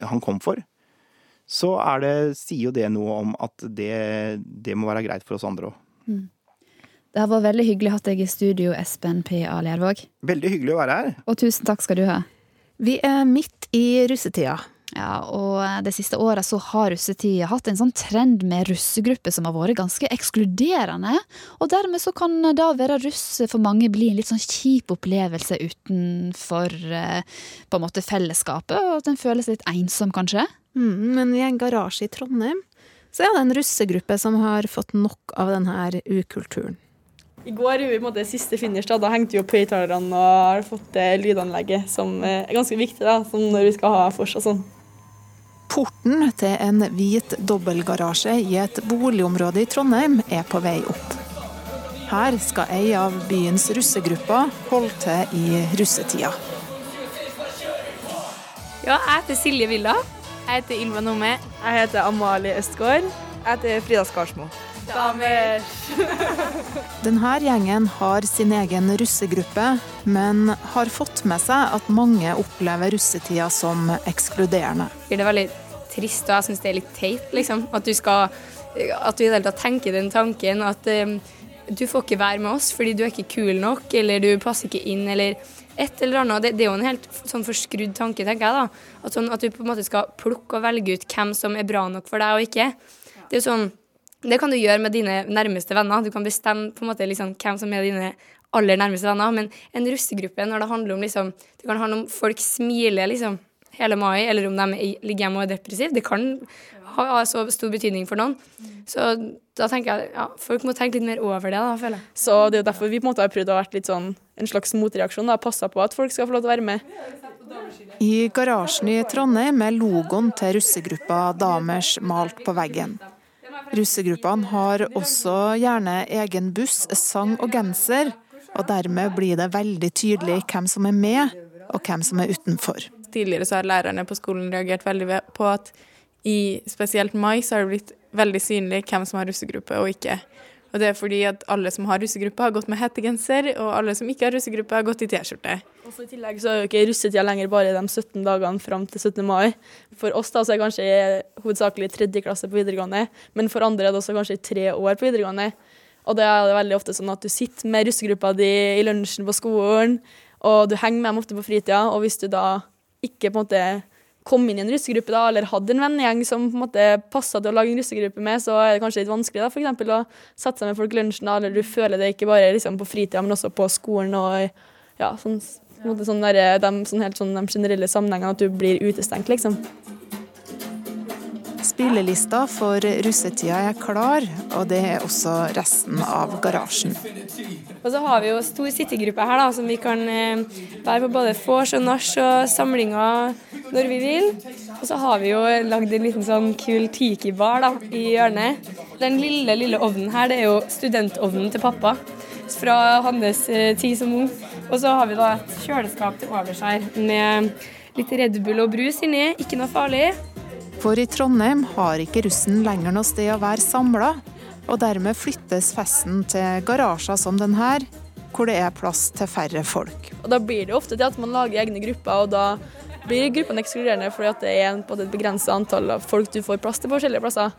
[SPEAKER 27] han kom for. Så er det, sier jo det noe om at det, det må være greit for oss andre òg.
[SPEAKER 3] Det har vært veldig hyggelig å ha deg i studio, Espen P. A. Lervåg.
[SPEAKER 27] Veldig hyggelig å være her.
[SPEAKER 3] Og tusen takk skal du ha.
[SPEAKER 2] Vi er midt i russetida.
[SPEAKER 3] Ja, og det siste året så har russetida hatt en sånn trend med russegrupper som har vært ganske ekskluderende. Og dermed så kan da være russ for mange bli en litt sånn kjip opplevelse utenfor eh, på en måte fellesskapet, og at en føles litt ensom, kanskje.
[SPEAKER 2] Mm, men i en garasje i Trondheim så er det en russegruppe som har fått nok av denne ukulturen.
[SPEAKER 20] I går gjorde vi på en måte siste finish. Da, da hengte vi opp høyttalerne og har fått det lydanlegget, som eh, er ganske viktig da, som når vi skal ha vors og sånn.
[SPEAKER 2] Porten til en hvit dobbeltgarasje i et boligområde i Trondheim er på vei opp. Her skal ei av byens russegrupper holde til i russetida.
[SPEAKER 28] Ja, jeg heter Silje Villa. Jeg heter Ylva Nome.
[SPEAKER 20] Jeg heter Amalie Østgaard. Jeg heter Frida Skarsmo.
[SPEAKER 28] Damer.
[SPEAKER 2] Denne gjengen har sin egen russegruppe, men har fått med seg at mange opplever russetida som ekskluderende.
[SPEAKER 28] Det er veldig trist, og jeg syns det er litt teit, liksom. At du skal At du i det hele tatt tenker den tanken at um, du får ikke være med oss fordi du er ikke kul nok, eller du passer ikke inn, eller et eller annet. Det, det er jo en helt sånn forskrudd tanke, tenker jeg da. At, sånn, at du på en måte skal plukke og velge ut hvem som er bra nok for deg og ikke. Det er jo sånn det kan du gjøre med dine nærmeste venner. Du kan bestemme på en måte liksom hvem som er dine aller nærmeste venner. Men en russegruppe, når det handler om liksom, det kan handle om folk smiler liksom hele mai, eller om de er- ligger hjemme og er depressive, det kan ha ha så stor betydning for noen. Så da tenker jeg ja, folk må tenke litt mer over det, da, føler jeg.
[SPEAKER 20] Så det er jo derfor vi på en måte har prøvd å være litt sånn en slags motreaksjon. da, Passa på at folk skal få lov til å være med.
[SPEAKER 2] I garasjen i Trondheim er logoen til russegruppa Damers malt på veggen. Russegruppene har også gjerne egen buss, sang og genser, og dermed blir det veldig tydelig hvem som er med, og hvem som er utenfor.
[SPEAKER 20] Tidligere så har lærerne på skolen reagert veldig på at i spesielt mai så har det blitt veldig synlig hvem som har russegruppe og ikke. Og det er fordi at alle som har russegruppe har gått med hettegenser, og alle som ikke har russegruppe har gått i T-skjorte. Og så I tillegg så er jo ikke russetida lenger bare de 17 dagene fram til 17. mai. For oss da så er det kanskje hovedsakelig tredje klasse på videregående, men for andre er det også kanskje tre år på videregående. Og da er det veldig ofte sånn at du sitter med russegruppa di i lunsjen på skolen, og du henger med dem ofte på fritida, og hvis du da ikke på en måte kom inn i en russegruppe da, eller hadde en vennegjeng som på en måte passa til å lage en russegruppe med, så er det kanskje litt vanskelig da, for eksempel å sette seg med folk i lunsjen, eller du føler det ikke bare liksom, på fritida, men også på skolen og ja, sånn, på en måte sånn der, de, sånn helt sånn de generelle sammenhengene, at du blir utestengt, liksom.
[SPEAKER 2] Spillelista for russetida er klar, og det er også resten av garasjen.
[SPEAKER 28] Og så har vi jo stor sittegruppe her, da, som vi kan eh, være på både vors og nach og samlinger når vi vil. Og så har vi jo lagd en liten sånn kul tiki-bar i hjørnet. Den lille, lille ovnen her, det er jo studentovnen til pappa fra hans eh, tid som ung. Og så har vi da et kjøleskap til overs her med litt Red Bull og brus inni. Ikke noe farlig.
[SPEAKER 2] For i Trondheim har ikke russen lenger noe sted å være samla, og dermed flyttes festen til garasjer som denne, hvor det er plass til færre folk.
[SPEAKER 20] Og da blir det ofte til at man lager egne grupper, og da blir gruppene ekskluderende fordi at det er på et begrenset antall av folk du får plass til på forskjellige plasser.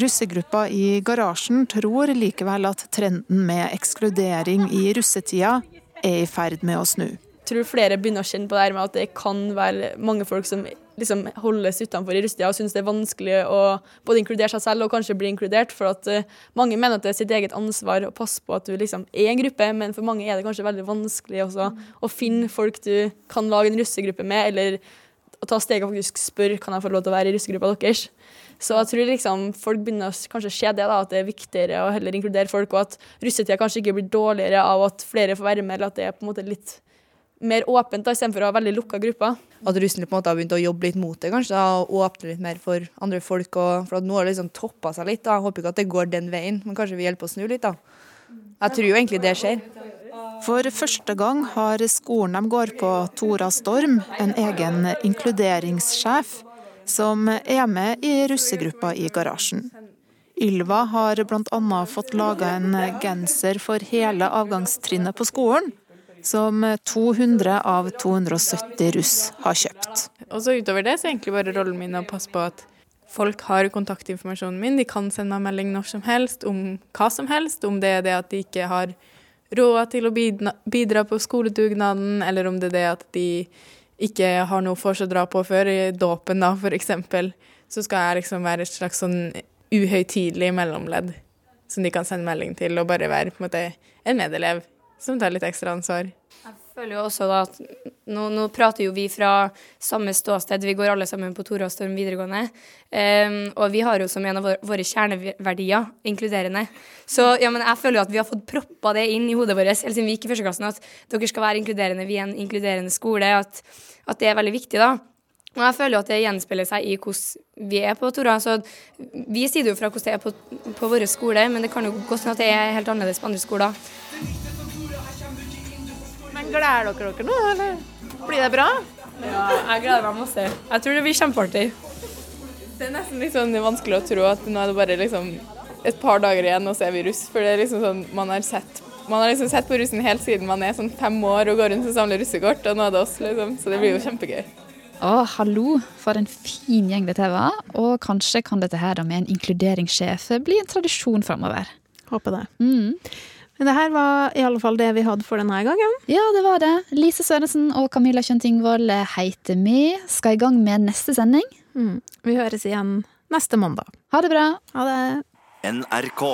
[SPEAKER 2] Russegruppa i garasjen tror likevel at trenden med ekskludering i russetida er i ferd med å snu.
[SPEAKER 20] Jeg tror flere begynner å kjenne på det her med at det kan være mange folk som liksom holdes utenfor i russetida og syns det er vanskelig å både inkludere seg selv og kanskje bli inkludert. For at uh, mange mener at det er sitt eget ansvar å passe på at du liksom er en gruppe, men for mange er det kanskje veldig vanskelig også å finne folk du kan lage en russegruppe med, eller å ta steget og faktisk spørre kan jeg få lov til å være i russegruppa deres. Så jeg tror liksom folk begynner å kanskje se det, da, at det er viktigere å heller inkludere folk, og at russetida kanskje ikke blir dårligere av at flere får være med, eller at det er på en måte litt mer åpent da, istedenfor å ha veldig lukka grupper.
[SPEAKER 29] At russen på en måte har begynt å jobbe litt mot det, kanskje, og åpne litt mer for andre folk. Og, for at nå har det liksom toppa seg litt. da. Jeg håper ikke at det går den veien, men kanskje vi hjelper å snu litt. da. Jeg tror jo egentlig det skjer.
[SPEAKER 2] For første gang har skolen de går på, Tora Storm, en egen inkluderingssjef som er med i russegruppa i garasjen. Ylva har bl.a. fått laga en genser for hele avgangstrinnet på skolen, som 200 av 270 russ har kjøpt.
[SPEAKER 30] Og så utover det så er egentlig bare rollen min å passe på at folk har kontaktinformasjonen min. De kan sende meg melding når som helst om hva som helst. Om det er det at de ikke har råd til å bidra på skoledugnaden, eller om det er det at de ikke har noe for seg å dra på før, i dåpen da, f.eks., så skal jeg liksom være et slags sånn uhøytidelig mellomledd som de kan sende melding til, og bare være på en måte en medelev som tar litt ekstra ansvar.
[SPEAKER 28] Jeg føler jo også da at nå, nå, prater jo vi fra samme ståsted, vi går alle sammen på Tora Storm videregående. Um, og vi har jo som en av våre, våre kjerneverdier inkluderende. Så ja, men jeg føler jo at vi har fått proppa det inn i hodet vårt helt siden vi gikk i første klassen, at dere skal være inkluderende, vi er en inkluderende skole, at, at det er veldig viktig, da. Og jeg føler jo at det gjenspeiler seg i hvordan vi er på Tora. Så vi sier det jo fra hvordan det er på, på vår skole, men det kan jo godt hende at det er helt annerledes på andre skoler.
[SPEAKER 30] Gleder dere dere nå, eller blir det bra?
[SPEAKER 28] Ja, jeg gleder meg masse. Jeg tror det blir kjempeartig.
[SPEAKER 30] Det er nesten litt sånn vanskelig å tro at nå er det bare liksom et par dager igjen, og så er vi russ. For det er liksom sånn man har sett man har liksom sett på russen helt siden man er sånn fem år og går rundt og samler russekort, og nå er det oss, liksom. Så det blir jo kjempegøy.
[SPEAKER 3] Å, hallo, for en fin gjeng dette var. Og kanskje kan dette her med en inkluderingssjef bli en tradisjon framover.
[SPEAKER 2] Håper det.
[SPEAKER 3] Mm.
[SPEAKER 2] Men det her var i alle fall det vi hadde for denne gangen.
[SPEAKER 3] Ja, det var det. Lise Sørensen og Camilla Kjøntingvold heter vi. Skal i gang med neste sending.
[SPEAKER 2] Mm. Vi høres igjen neste mandag.
[SPEAKER 3] Ha det bra.
[SPEAKER 2] Ha det.
[SPEAKER 31] NRK.